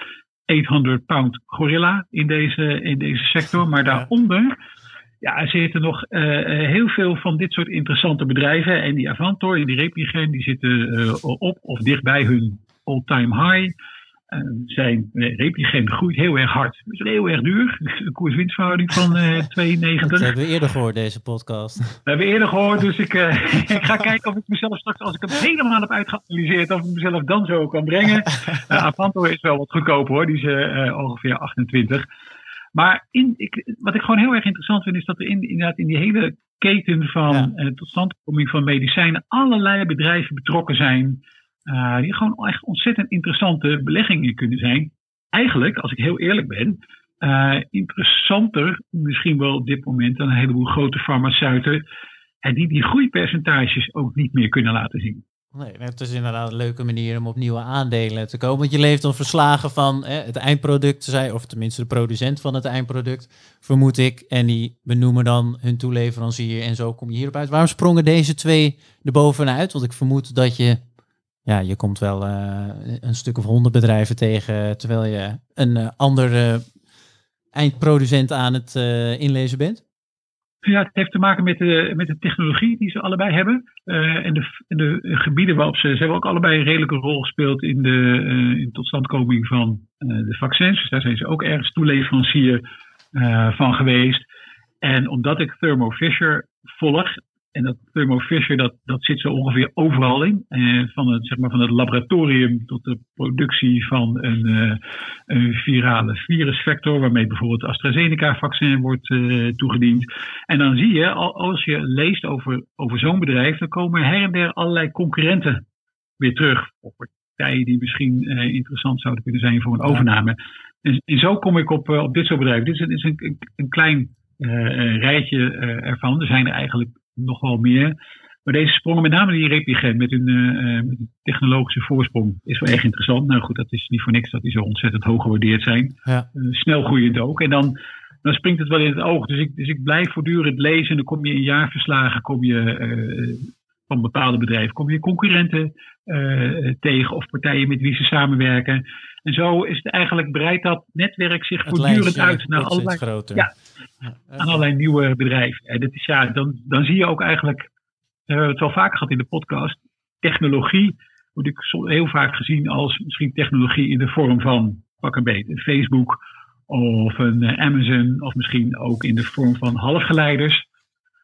800 pound gorilla in deze, in deze sector. Maar daaronder ja, zitten nog uh, heel veel van dit soort interessante bedrijven. En die Avantor en die Repligen, die zitten uh, op of dichtbij hun all-time high. Uh, zijn Repligen groeit heel erg hard. Het is heel erg duur. Een koers-winstverhouding van 92. Dat hebben we eerder gehoord, deze podcast. We hebben eerder gehoord, dus ik, ik ga kijken of ik mezelf straks, als ik hem helemaal heb uitgeanalyseerd, of ik mezelf dan zo kan brengen. Avantor is wel wat goedkoper hoor, die is ongeveer 28. Maar in, ik, wat ik gewoon heel erg interessant vind, is dat er in, inderdaad in die hele keten van ja. uh, totstandkoming van medicijnen allerlei bedrijven betrokken zijn. Uh, die gewoon echt ontzettend interessante beleggingen kunnen zijn. Eigenlijk, als ik heel eerlijk ben, uh, interessanter misschien wel op dit moment dan een heleboel grote farmaceuten. En die die groeipercentages ook niet meer kunnen laten zien. Nee, het is inderdaad een leuke manier om op nieuwe aandelen te komen. Want je leeft dan verslagen van hè, het eindproduct, zij, of tenminste de producent van het eindproduct, vermoed ik. En die benoemen dan hun toeleverancier en zo kom je hierop uit. Waarom sprongen deze twee er bovenuit? Want ik vermoed dat je, ja, je komt wel uh, een stuk of honderd bedrijven tegen, terwijl je een uh, andere eindproducent aan het uh, inlezen bent. Ja, het heeft te maken met de, met de technologie die ze allebei hebben. En, de, en de gebieden waarop ze. Ze hebben ook allebei een redelijke rol gespeeld in de in totstandkoming van de vaccins. Dus daar zijn ze ook ergens toeleverancier van geweest. En omdat ik Thermo Fisher volg. En dat Thermo Fisher, dat, dat zit zo ongeveer overal in. van, het, zeg maar, van het laboratorium tot de productie van een, een virale virusvector, waarmee bijvoorbeeld AstraZeneca-vaccin wordt uh, toegediend. En dan zie je, als je leest over, over zo'n bedrijf, dan komen her en der allerlei concurrenten weer terug. Of partijen die misschien uh, interessant zouden kunnen zijn voor een overname. En, en zo kom ik op, op dit soort bedrijven. Dit is, dit is een, een, een klein rijtje ervan. Er zijn er eigenlijk nog wel meer. Maar deze sprongen, met name die Repligen met hun, uh, met technologische voorsprong, is wel echt interessant. Nou goed, dat is niet voor niks dat die zo ontzettend hoog gewaardeerd zijn. Ja. Uh, snel groeiend ook. En dan, dan springt het wel in het oog. Dus ik, dus ik blijf voortdurend lezen. En dan kom je in jaarverslagen, kom je uh, van bepaalde bedrijven, kom je concurrenten tegen of partijen met wie ze samenwerken. En zo is het eigenlijk breidt dat netwerk zich Het voortdurend lijstje uit naar allerlei, groter. ja, Ja, aan allerlei nieuwe bedrijven. En dat is, ja, dan, dan zie je ook eigenlijk, we hebben het wel vaker gehad in de podcast, technologie wordt ik heel vaak gezien als misschien technologie in de vorm van, pak een beet, een Facebook of een eh, Amazon of misschien ook in de vorm van halfgeleiders.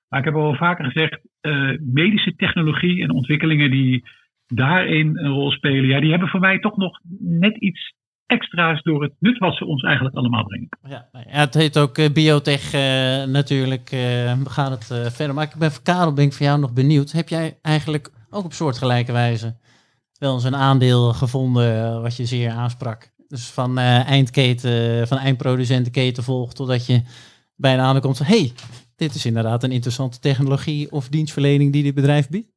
Maar ik heb al vaker gezegd, eh, medische technologie en ontwikkelingen die daarin een rol spelen, ja, die hebben voor mij toch nog net iets extra's door het nut wat ze ons eigenlijk allemaal brengen. Ja, nou het heet ook eh, biotech eh, natuurlijk. eh, we gaan het verder. Maar ik ben Karel, ben ik voor jou nog benieuwd. Heb jij eigenlijk ook op soortgelijke wijze wel eens een aandeel gevonden wat je zeer aansprak? Dus van eindketen, van eindproducentenketen volgt, totdat je bij een aandeel komt van... hey, dit is inderdaad een interessante technologie of dienstverlening die dit bedrijf biedt.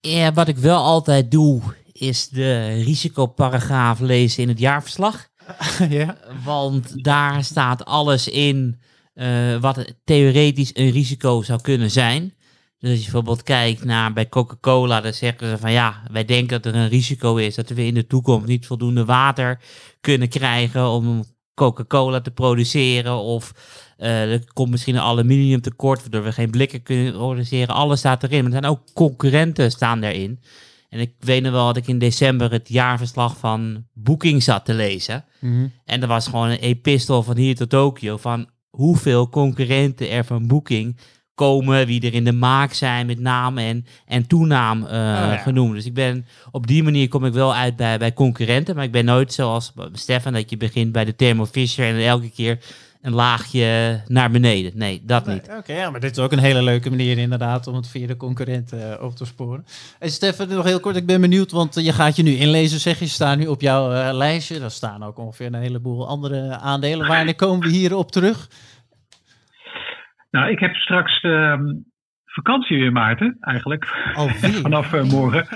Ja, wat ik wel altijd doe, is de risicoparagraaf lezen in het jaarverslag. ja. Want daar staat alles in eh, wat theoretisch een risico zou kunnen zijn. Dus als je bijvoorbeeld kijkt naar bij Coca-Cola, dan zeggen ze van ja, wij denken dat er een risico is dat we in de toekomst niet voldoende water kunnen krijgen om Coca-Cola te produceren. Of eh, er komt misschien een aluminiumtekort, waardoor we geen blikken kunnen produceren. Alles staat erin. Maar er zijn ook concurrenten staan daarin. En ik weet nog wel dat ik in december het jaarverslag van Booking zat te lezen. Mhm. En er was gewoon een epistel van hier tot Tokio van hoeveel concurrenten er van Booking komen, wie er in de maak zijn met naam en, en toenaam eh, ja. genoemd. Dus ik ben op die manier kom ik wel uit bij, bij concurrenten, maar ik ben nooit zoals Stefan dat je begint bij de Thermo Fisher en elke keer een laagje naar beneden. Nee, dat niet. Oké, ja, maar dit is ook een hele leuke manier inderdaad om het via de concurrenten eh, op te sporen. Hey Stefan, nog heel kort, ik ben benieuwd, want eh, je gaat je nu inlezen, zeg je, staan nu op jouw eh, lijstje. Daar staan ook ongeveer een heleboel andere aandelen. Wanneer komen we hierop terug? Nou, ik heb straks ehm, vakantie weer, Maarten, eigenlijk. Alweer? Vanaf eh, morgen.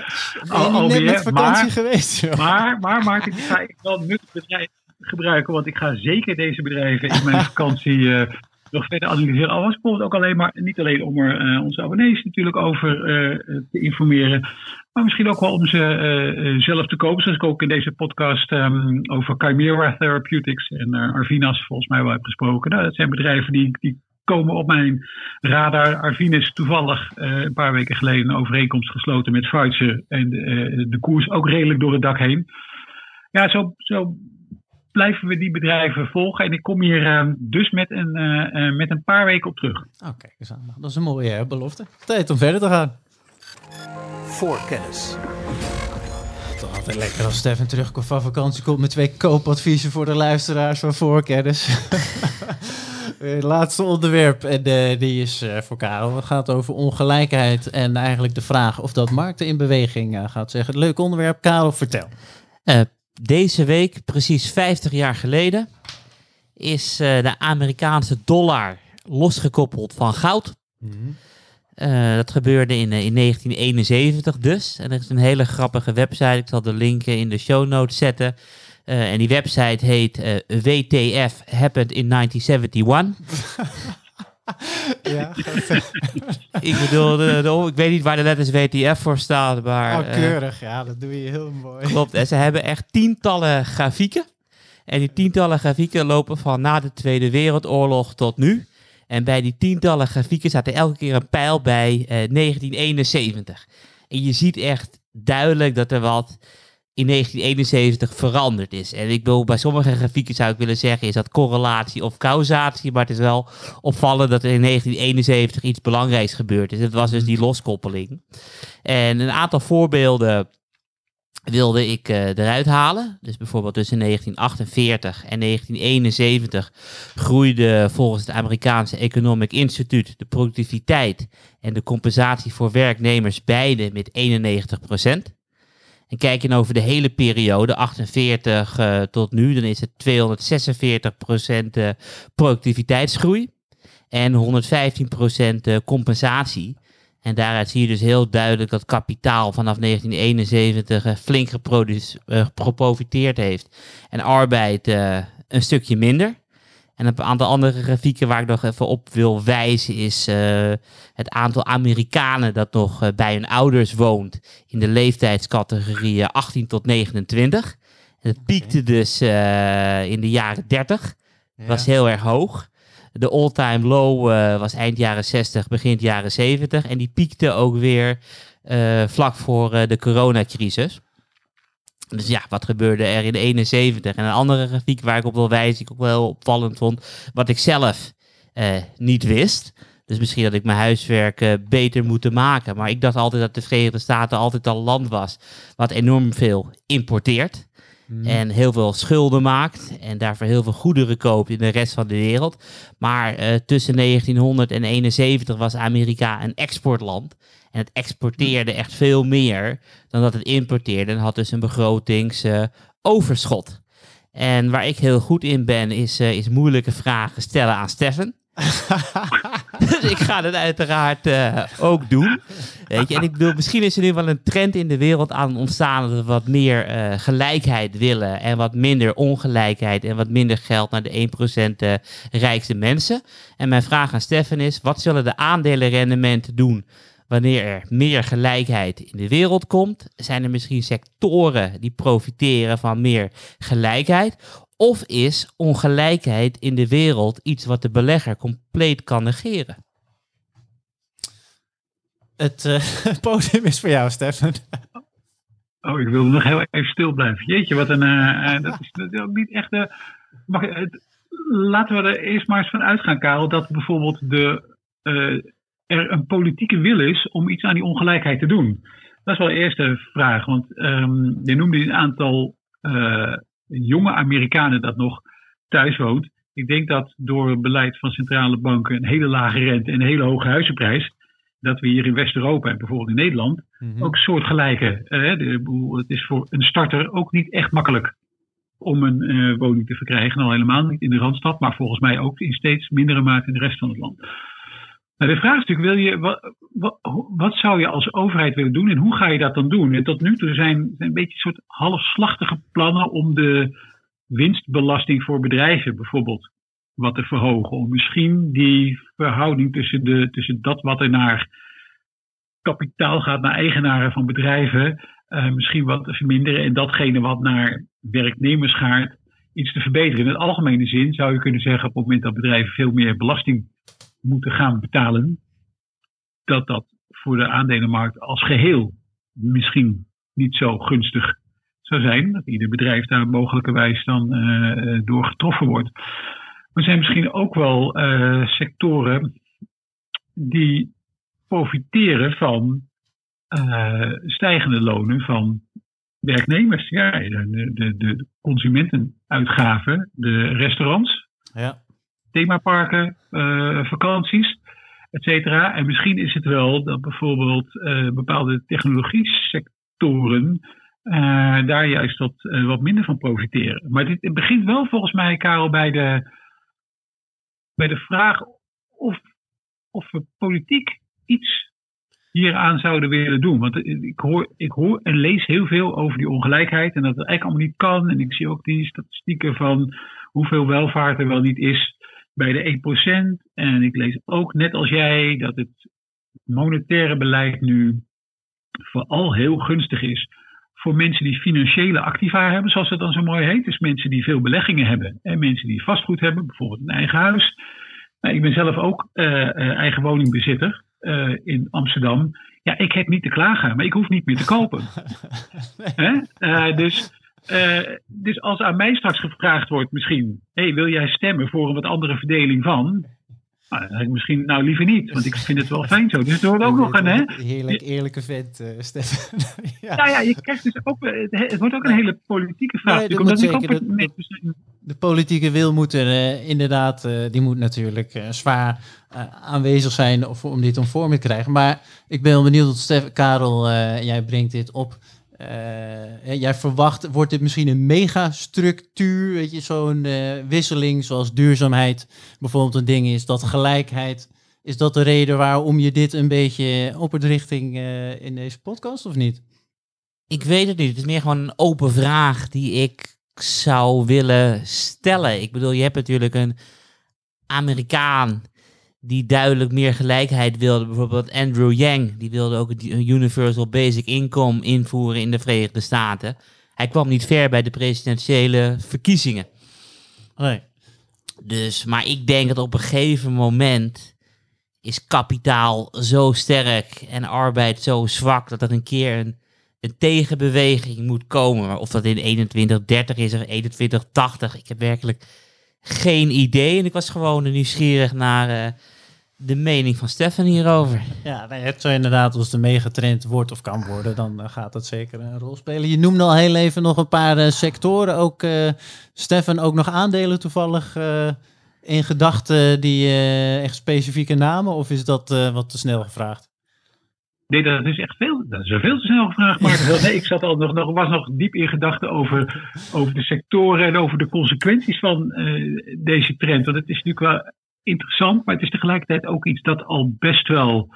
Net alweer, met vakantie maar- geweest? joh? Maar, maar Maarten, ik ga ik wel bedrijf gebruiken, want ik ga zeker deze bedrijven in mijn vakantie eh, nog verder analyseren. Al was bijvoorbeeld ook alleen maar, niet alleen om er eh, onze abonnees natuurlijk over te informeren, maar misschien ook wel om ze zelf te kopen. Zoals ik ook in deze podcast ehm, over Chimera Therapeutics en Arvinas volgens mij wel heb gesproken. Nou, dat zijn bedrijven die, die komen op mijn radar. Arvinas toevallig eh, een paar weken geleden een overeenkomst gesloten met Pfizer en eh, de koers ook redelijk door het dak heen. Ja, zo, zo blijven we die bedrijven volgen. En ik kom hier eh, dus met een, eh, eh, met een paar weken op terug. Oh, kijk eens aan. Dat is een mooie hè, belofte. Tijd om verder te gaan. Voorkennis. Toch altijd lekker als Stefan terugkomt van vakantie, komt met twee koopadviezen voor de luisteraars van voorkennis. Het laatste onderwerp, en eh, die is eh, voor Karel. Het gaat over ongelijkheid en eigenlijk de vraag of dat markten in beweging eh, gaat zeggen. Leuk onderwerp, Karel, vertel. Eh, deze week, precies 50 jaar geleden, is eh, de Amerikaanse dollar losgekoppeld van goud. Eh, dat gebeurde in, eh, in 1971 dus. En er is een hele grappige website. Ik zal de link eh, in de show notes zetten. Eh, en die website heet eh, WTF Happened in 1971. Ja, ik bedoel, de, de- ik weet niet waar de letters WTF voor staan, maar... oh, eh, keurig. Ja, dat doe je heel mooi. Klopt, en ze hebben echt tientallen grafieken. En die tientallen grafieken lopen van na de Tweede Wereldoorlog tot nu. En bij die tientallen grafieken staat er elke keer een pijl bij eh, 1971. En je ziet echt duidelijk dat er wat in 1971 veranderd is. En ik bedoel, bij sommige grafieken zou ik willen zeggen, is dat correlatie of causatie. Maar het is wel opvallend dat er in 1971 iets belangrijks gebeurd is. Het was dus die loskoppeling. En een aantal voorbeelden wilde ik eh, eruit halen. Dus bijvoorbeeld tussen 1948 en 1971 groeide volgens het Amerikaanse Economic Institute de productiviteit en de compensatie voor werknemers beide met 91 En kijk je nou over de hele periode, 48 eh, tot nu, dan is het 246% eh, productiviteitsgroei en 115% eh, compensatie. En daaruit zie je dus heel duidelijk dat kapitaal vanaf 1971 eh, flink geprofiteerd heeft. En arbeid een stukje minder. En een aantal andere grafieken waar ik nog even op wil wijzen is eh, het aantal Amerikanen dat nog eh, bij hun ouders woont in de leeftijdscategorie eh, 18 tot 29. En het piekte dus in de jaren 30. was heel erg hoog. De all-time low was eind jaren 60, begin jaren 70. En die piekte ook weer vlak voor de coronacrisis. Dus ja, wat gebeurde er in 71? En een andere grafiek waar ik op wil wijzen, die ik ook wel opvallend vond, wat ik zelf eh, niet wist. Dus misschien dat ik mijn huiswerk eh, beter moeten maken. Maar ik dacht altijd dat de Verenigde Staten altijd al een land was wat enorm veel importeert. En heel veel schulden maakt. En daarvoor heel veel goederen koopt in de rest van de wereld. Maar eh, tussen 1971 was Amerika een exportland. En het exporteerde echt veel meer dan dat het importeerde. En had dus een begrotingsoverschot. en waar ik heel goed in ben, is, eh, is moeilijke vragen stellen aan Steffen. dus ik ga dat uiteraard eh, ook doen. Weet je, en ik bedoel, misschien is er nu wel een trend in de wereld aan het ontstaan dat we wat meer eh, gelijkheid willen en wat minder ongelijkheid en wat minder geld naar de 1% eh, rijkste mensen. En mijn vraag aan Stefan is, wat zullen de aandelenrendementen doen wanneer er meer gelijkheid in de wereld komt? Zijn er misschien sectoren die profiteren van meer gelijkheid? Of is ongelijkheid in de wereld iets wat de belegger compleet kan negeren? Het uh, podium is voor jou, Stefan. Oh, ik wilde nog heel even stil blijven. Jeetje, wat een. Uh, dat, is, dat, is, ook niet echt. Uh, mag, het, laten we er eerst maar eens van uitgaan, Karel, dat bijvoorbeeld de, er een politieke wil is om iets aan die ongelijkheid te doen. Dat is wel de eerste vraag. Want um, je noemde een aantal jonge Amerikanen dat nog thuis woont. Ik denk dat door het beleid van centrale banken een hele lage rente en een hele hoge huizenprijs dat we hier in West-Europa en bijvoorbeeld in Nederland mm-hmm. ook soortgelijke. Uh, de, het is voor een starter ook niet echt makkelijk om een uh, woning te verkrijgen. Al helemaal niet in de Randstad, maar volgens mij ook in steeds mindere mate in de rest van het land. Nou, de vraag is natuurlijk, wil je, wat, wat, wat, zou je als overheid willen doen en hoe ga je dat dan doen? En tot nu toe zijn, zijn een beetje soort halfslachtige plannen om de winstbelasting voor bedrijven bijvoorbeeld wat te verhogen. Om misschien die verhouding tussen, de, tussen dat wat er naar kapitaal gaat, naar eigenaren van bedrijven, uh, misschien wat te verminderen. En datgene wat naar werknemers gaat, iets te verbeteren. In het algemene zin zou je kunnen zeggen, op het moment dat bedrijven veel meer belasting moeten gaan betalen, dat dat voor de aandelenmarkt als geheel misschien niet zo gunstig zou zijn. Dat ieder bedrijf daar mogelijkerwijs dan uh, door getroffen wordt. Maar er zijn misschien ook wel uh, sectoren die profiteren van stijgende lonen van werknemers. Ja, de, de, de consumentenuitgaven, de restaurants, ja. Themaparken, uh, vakanties, et cetera. En misschien is het wel dat bijvoorbeeld bepaalde technologie-sectoren daar juist wat, wat minder van profiteren. Maar dit, begint wel volgens mij, Karel, bij de bij de vraag of, of we politiek iets hieraan zouden willen doen. Want ik hoor, ik hoor en lees heel veel over die ongelijkheid en dat het eigenlijk allemaal niet kan. En ik zie ook die statistieken van hoeveel welvaart er wel niet is bij de 1%. En ik lees ook, net als jij, dat het monetaire beleid nu vooral heel gunstig is voor mensen die financiële activa hebben, zoals het dan zo mooi heet. Dus mensen die veel beleggingen hebben en mensen die vastgoed hebben, bijvoorbeeld een eigen huis. Nou, ik ben zelf ook uh, eigen woningbezitter uh, in Amsterdam. Ja, ik heb niet te klagen, maar ik hoef niet meer te kopen. dus, dus als aan mij straks gevraagd wordt misschien, hey, wil jij stemmen voor een wat andere verdeling van? Nou, misschien nou liever niet, want ik vind het wel fijn zo. Dus er wordt ook nog een... Hè, Heerlijk, eerlijke vent, uh, Stefan. ja. Nou ja, je krijgt dus ook... Het wordt ook een hele politieke vraag. Nee, omdat zeker, ook de, politieke wil moet er uh, inderdaad... Uh, die moet natuurlijk zwaar aanwezig zijn of, om dit om vorm te krijgen. Maar ik ben wel benieuwd, Stef, Karel, jij brengt dit op... Uh, jij verwacht, wordt dit misschien een megastructuur, weet je, zo'n uh, wisseling zoals duurzaamheid bijvoorbeeld een ding is, dat gelijkheid, is dat de reden waarom je dit een beetje op het richting uh, in deze podcast of niet? Ik weet het niet, het is meer gewoon een open vraag die ik zou willen stellen. Ik bedoel, je hebt natuurlijk een Amerikaan die duidelijk meer gelijkheid wilde. Bijvoorbeeld Andrew Yang, die wilde ook een Universal Basic Income invoeren in de Verenigde Staten. Hij kwam niet ver bij de presidentiële verkiezingen. Nee. Dus, maar ik denk dat op een gegeven moment is kapitaal zo sterk en arbeid zo zwak dat er een keer een, een tegenbeweging moet komen. Of dat in 2130 is of 2180, ik heb werkelijk geen idee. En ik was gewoon nieuwsgierig naar uh, de mening van Stefan hierover. Ja, het zou inderdaad, als de megatrend wordt of kan worden, dan uh, gaat dat zeker een rol spelen. Je noemde al heel even nog een paar uh, sectoren. Ook Stefan, ook nog aandelen toevallig in gedachten die echt specifieke namen? Of is dat wat te snel gevraagd? Nee, dat is echt veel. Dat is veel te snel gevraagd. Maar nee, ik zat al nog, nog, was nog diep in gedachten over, over de sectoren en over de consequenties van uh, deze trend. Want het is natuurlijk wel interessant, maar het is tegelijkertijd ook iets dat al best wel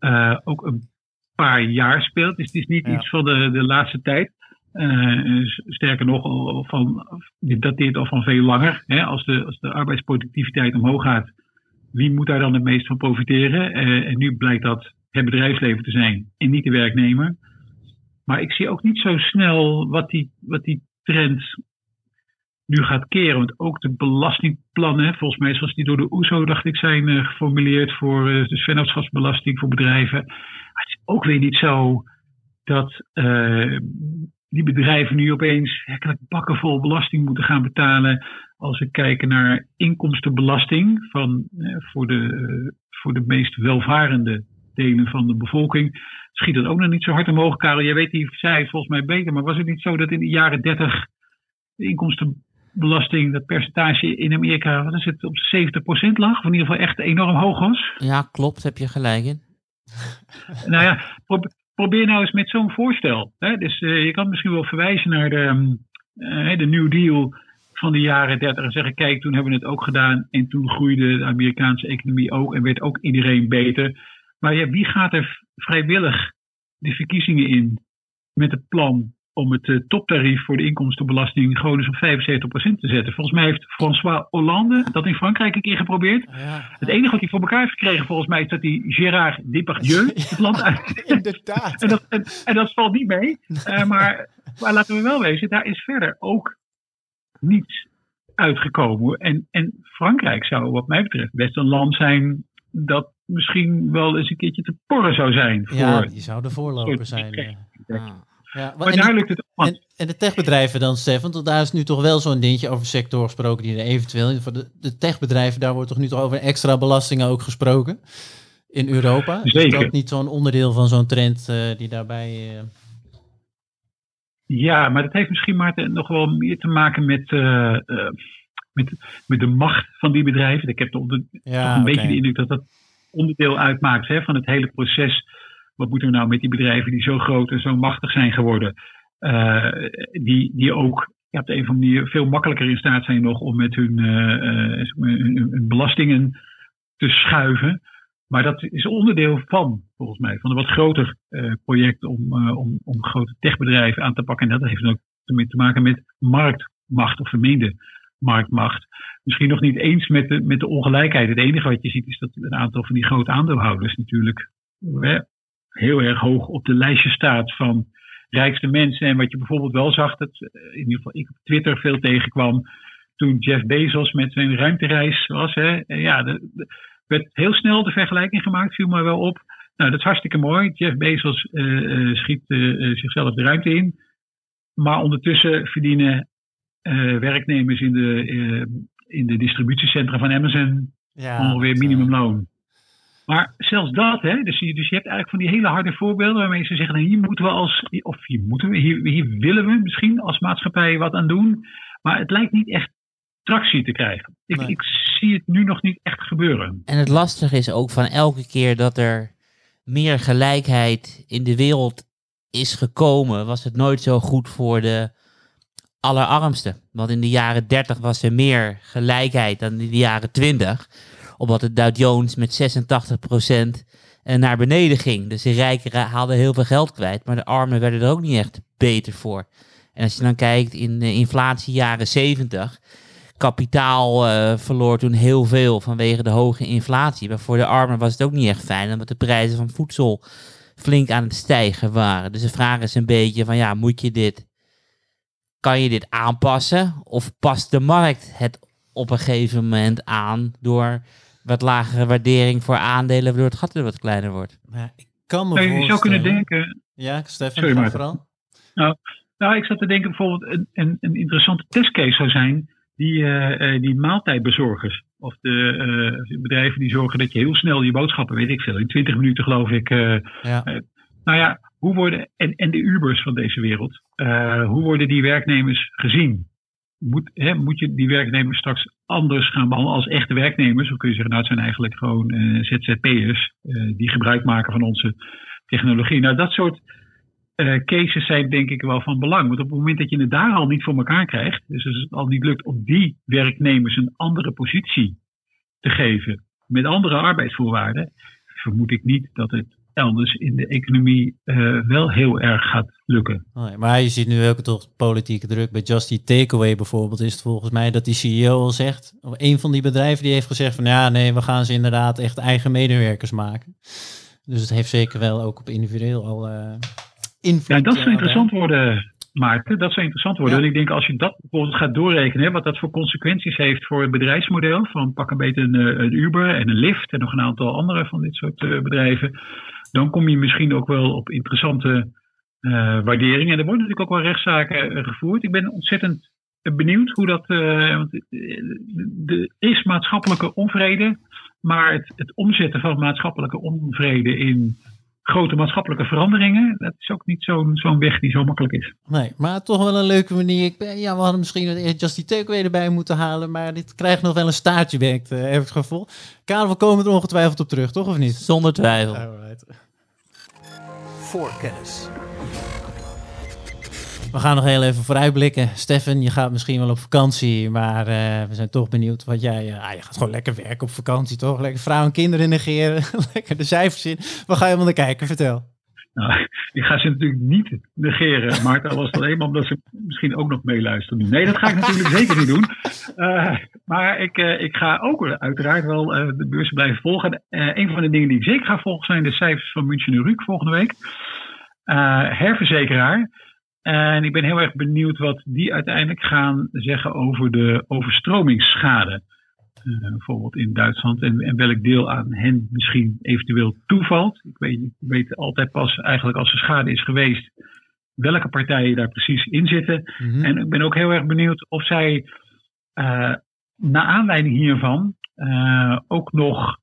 uh, ook een paar jaar speelt. Dus het is niet ja. iets van de, de laatste tijd. Uh, sterker nog, van, dit dateert al van veel langer. Hè? Als, de, als de arbeidsproductiviteit omhoog gaat, wie moet daar dan het meest van profiteren? en nu blijkt dat het bedrijfsleven te zijn en niet de werknemer. Maar ik zie ook niet zo snel wat die, wat die trend nu gaat keren. Want ook de belastingplannen, volgens mij zoals die door de OESO, dacht ik, zijn uh, geformuleerd voor uh, de vennootschapsbelasting voor bedrijven. Maar het is ook weer niet zo dat uh, die bedrijven nu opeens werkelijk bakken vol belasting moeten gaan betalen. Als we kijken naar inkomstenbelasting van, voor, de, voor de meest welvarende delen van de bevolking. Schiet dat ook nog niet zo hard omhoog, Karel. Jij weet die cijfers volgens mij beter. Maar was het niet zo dat in de jaren 30 de inkomstenbelasting, dat percentage in Amerika, wat is het, op 70% lag? Of in ieder geval echt enorm hoog was? Ja, klopt. Heb je gelijk in. nou ja, probeer nou eens met zo'n voorstel. Hè? Dus uh, je kan misschien wel verwijzen naar de, uh, de New Deal van de jaren 30 en zeggen: kijk, toen hebben we het ook gedaan en toen groeide de Amerikaanse economie ook en werd ook iedereen beter. Maar ja, wie gaat er vrijwillig de verkiezingen in met het plan om het uh, toptarief voor de inkomstenbelasting gewoon eens op 75% te zetten. Volgens mij heeft François Hollande dat in Frankrijk een keer geprobeerd. Ja. Het enige wat hij voor elkaar heeft gekregen volgens mij is dat hij Gérard Depardieu het land uit... Inderdaad. en, dat, en, en, dat valt niet mee. Uh, maar, maar laten we wel wezen, daar is verder ook niets uitgekomen. En, en Frankrijk zou wat mij betreft best een land zijn dat misschien wel eens een keertje te porren zou zijn. Voor ja, die zou de voorloper zijn. Ja. Ja, maar, daar lukt het en, en, de techbedrijven dan, Stefan, want daar is nu toch wel zo'n dingetje over sector gesproken die er eventueel... Voor de, de techbedrijven, daar wordt toch nu toch over extra belastingen ook gesproken in Europa? Zeker. Is dat niet zo'n onderdeel van zo'n trend uh, die daarbij... Uh... Ja, maar dat heeft misschien maar nog wel meer te maken met, uh, met, met de macht van die bedrijven. Ik heb toch, de, ja, toch een okay. beetje de indruk dat dat onderdeel uitmaakt hè, van het hele proces wat moeten we nou met die bedrijven die zo groot en zo machtig zijn geworden, uh, die, die ook ja, op de een of andere manier veel makkelijker in staat zijn nog om met hun, uh, hun, hun belastingen te schuiven. Maar dat is onderdeel van, volgens mij, van een wat groter project om, om, om grote techbedrijven aan te pakken. En dat heeft ook te maken met marktmacht of vermeende marktmacht. Misschien nog niet eens met de, met de ongelijkheid. Het enige wat je ziet is dat een aantal van die grote aandeelhouders natuurlijk heel erg hoog op de lijstje staat van rijkste mensen. En wat je bijvoorbeeld wel zag, dat in ieder geval ik op Twitter veel tegenkwam toen Jeff Bezos met zijn ruimtereis was. Hè, ja, er werd heel snel de vergelijking gemaakt, viel me wel op. Nou, dat is hartstikke mooi. Jeff Bezos uh, uh, schiet uh, zichzelf de ruimte in. Maar ondertussen verdienen werknemers in de, in de distributiecentra van Amazon ja, ongeveer minimumloon. Maar zelfs dat, hè, dus, je, dus je hebt eigenlijk van die hele harde voorbeelden waarmee ze zeggen, nou, hier moeten we als, of hier moeten we, hier, hier willen we misschien als maatschappij wat aan doen. Maar het lijkt niet echt tractie te krijgen. Ik, nee. ik zie het nu nog niet echt gebeuren. En het lastige is ook van elke keer dat er meer gelijkheid in de wereld is gekomen, was het nooit zo goed voor de allerarmsten. Want in de jaren 30 was er meer gelijkheid dan in de jaren 20 omdat de Dow Jones met 86% naar beneden ging. Dus de rijken haalden heel veel geld kwijt, maar de armen werden er ook niet echt beter voor. En als je dan kijkt in de inflatie jaren 70, kapitaal uh, verloor toen heel veel vanwege de hoge inflatie. Maar voor de armen was het ook niet echt fijn, omdat de prijzen van voedsel flink aan het stijgen waren. Dus de vraag is een beetje van ja, moet je dit, kan je dit aanpassen? Of past de markt het op een gegeven moment aan door wat lagere waardering voor aandelen, waardoor het gat weer wat kleiner wordt. Ja, ik kan me nou, je zou kunnen denken... Ja, Stefan, Sorry, maar vooral. Nou, nou, ik zat te denken bijvoorbeeld een, een, een interessante testcase zou zijn die, uh, die maaltijdbezorgers. Of de uh, bedrijven die zorgen dat je heel snel je boodschappen, weet ik veel, in 20 minuten geloof ik. Uh, ja. nou ja, hoe worden, en, en de Ubers van deze wereld, hoe worden die werknemers gezien? moet, hè, moet je die werknemers straks anders gaan behandelen als echte werknemers? Dan kun je zeggen, nou het zijn eigenlijk gewoon uh, ZZP'ers uh, die gebruik maken van onze technologie. Nou, dat soort uh, cases zijn denk ik wel van belang. Want op het moment dat je het daar al niet voor elkaar krijgt, dus als het al niet lukt om die werknemers een andere positie te geven met andere arbeidsvoorwaarden, vermoed ik niet dat het elders in de economie uh, wel heel erg gaat lukken. Oh, maar je ziet nu ook toch politieke druk. Bij Just Eat Takeaway bijvoorbeeld is het volgens mij dat die CEO al zegt, of een van die bedrijven die heeft gezegd van ja nee, we gaan ze inderdaad echt eigen medewerkers maken. Dus het heeft zeker wel ook op individueel al uh, invloed. Ja, dat zou interessant worden. Maarten, dat zou interessant worden. Ja. En ik denk als je dat bijvoorbeeld gaat doorrekenen, hè, wat dat voor consequenties heeft voor het bedrijfsmodel van pak een beetje een, eh, een Uber en een Lyft en nog een aantal andere van dit soort eh, bedrijven, dan kom je misschien ook wel op interessante eh, waarderingen. En er worden natuurlijk ook wel rechtszaken eh, gevoerd. Ik ben ontzettend benieuwd hoe dat. eh, want, er is maatschappelijke onvrede, maar het, het omzetten van maatschappelijke onvrede in grote maatschappelijke veranderingen, dat is ook niet zo'n zo'n weg die zo makkelijk is. Nee, maar toch wel een leuke manier. Ik ben, ja, we hadden misschien eerst Justy Takeaway erbij moeten halen, maar dit krijgt nog wel een staartje, werkt, heb ik het gevoel. Karel, we komen er ongetwijfeld op terug, toch of niet? Zonder twijfel. Alright. Voorkennis. We gaan nog heel even vooruitblikken. Stefan, je gaat misschien wel op vakantie, maar eh, we zijn toch benieuwd wat jij... eh, ah, je gaat gewoon lekker werken op vakantie, toch? Lekker vrouw en kinderen negeren, lekker de cijfers in. Waar ga je allemaal naar kijken? Vertel. Nou, ik ga ze natuurlijk niet negeren, maar al was alleen maar omdat ze misschien ook nog meeluisteren. Nee, dat ga ik natuurlijk zeker niet doen. Eh, maar ik, ik ga ook uiteraard wel de beurzen blijven volgen. Een van de dingen die ik zeker ga volgen zijn de cijfers van München en Ruuk volgende week. Herverzekeraar. En ik ben heel erg benieuwd wat die uiteindelijk gaan zeggen over de overstromingsschade. Eh, bijvoorbeeld in Duitsland en, en welk deel aan hen misschien eventueel toevalt. Ik weet, ik weet altijd pas eigenlijk als er schade is geweest welke partijen daar precies in zitten. Mhm. En ik ben ook heel erg benieuwd of zij eh naar aanleiding hiervan eh, ook nog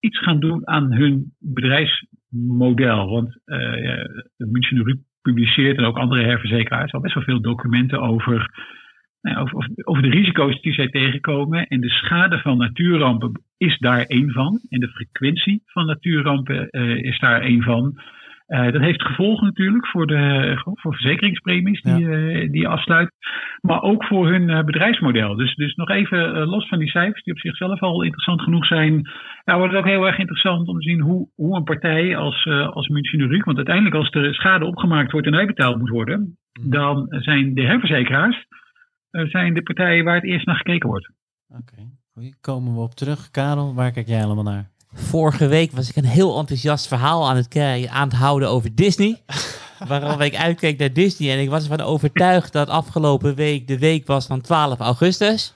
iets gaan doen aan hun bedrijfsmodel. Want ja, de München publiceert en ook andere herverzekeraars al best wel veel documenten over, nou over, over- over de risico's die zij tegenkomen. En de schade van natuurrampen is daar één van. En de frequentie van natuurrampen eh, is daar één van. Eh, dat heeft gevolgen natuurlijk voor, de, voor verzekeringspremies die, eh, die je afsluit. Maar ook voor hun eh, bedrijfsmodel. Dus, dus nog even los van die cijfers, die op zichzelf al interessant genoeg zijn. Ja, wordt het ook heel erg interessant om te zien hoe, hoe een partij als, als München Ruuk. Want uiteindelijk als er schade opgemaakt wordt en uitbetaald moet worden. Dan zijn de herverzekeraars zijn de partijen waar het eerst naar gekeken wordt. Oké, Goeie, komen we op terug. Karel, waar kijk jij allemaal naar? Vorige week was ik een heel enthousiast verhaal aan het, aan het houden over Disney. Waarom ik uitkeek naar Disney. En ik was ervan overtuigd dat afgelopen week de week was van 12 augustus.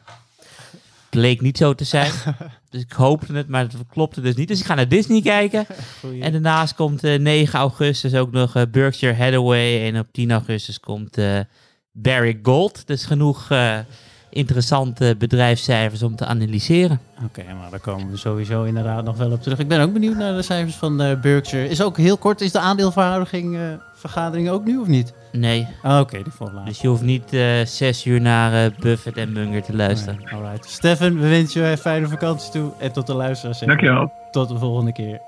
Bleek niet zo te zijn. Dus ik hoopte het, maar het klopte dus niet. Dus ik ga naar Disney kijken. Goeie. En daarnaast komt eh, 9 augustus ook nog eh, Berkshire Hathaway. En op 10 augustus komt eh Barrick Gold. Dus genoeg interessante bedrijfscijfers om te analyseren. Oké, maar daar komen we sowieso inderdaad nog wel op terug. Ik ben ook benieuwd naar de cijfers van eh, Berkshire. Is ook heel kort, is de aandeelverhouding eh, vergadering ook nu of niet? Nee, Ah, Oké, die volgt later. dus je hoeft niet eh, zes uur naar eh, Buffett en Munger te luisteren. Nee, alright. Stefan, we wensen je een fijne vakantie toe. En tot de luisteraars. Dankjewel. Tot de volgende keer.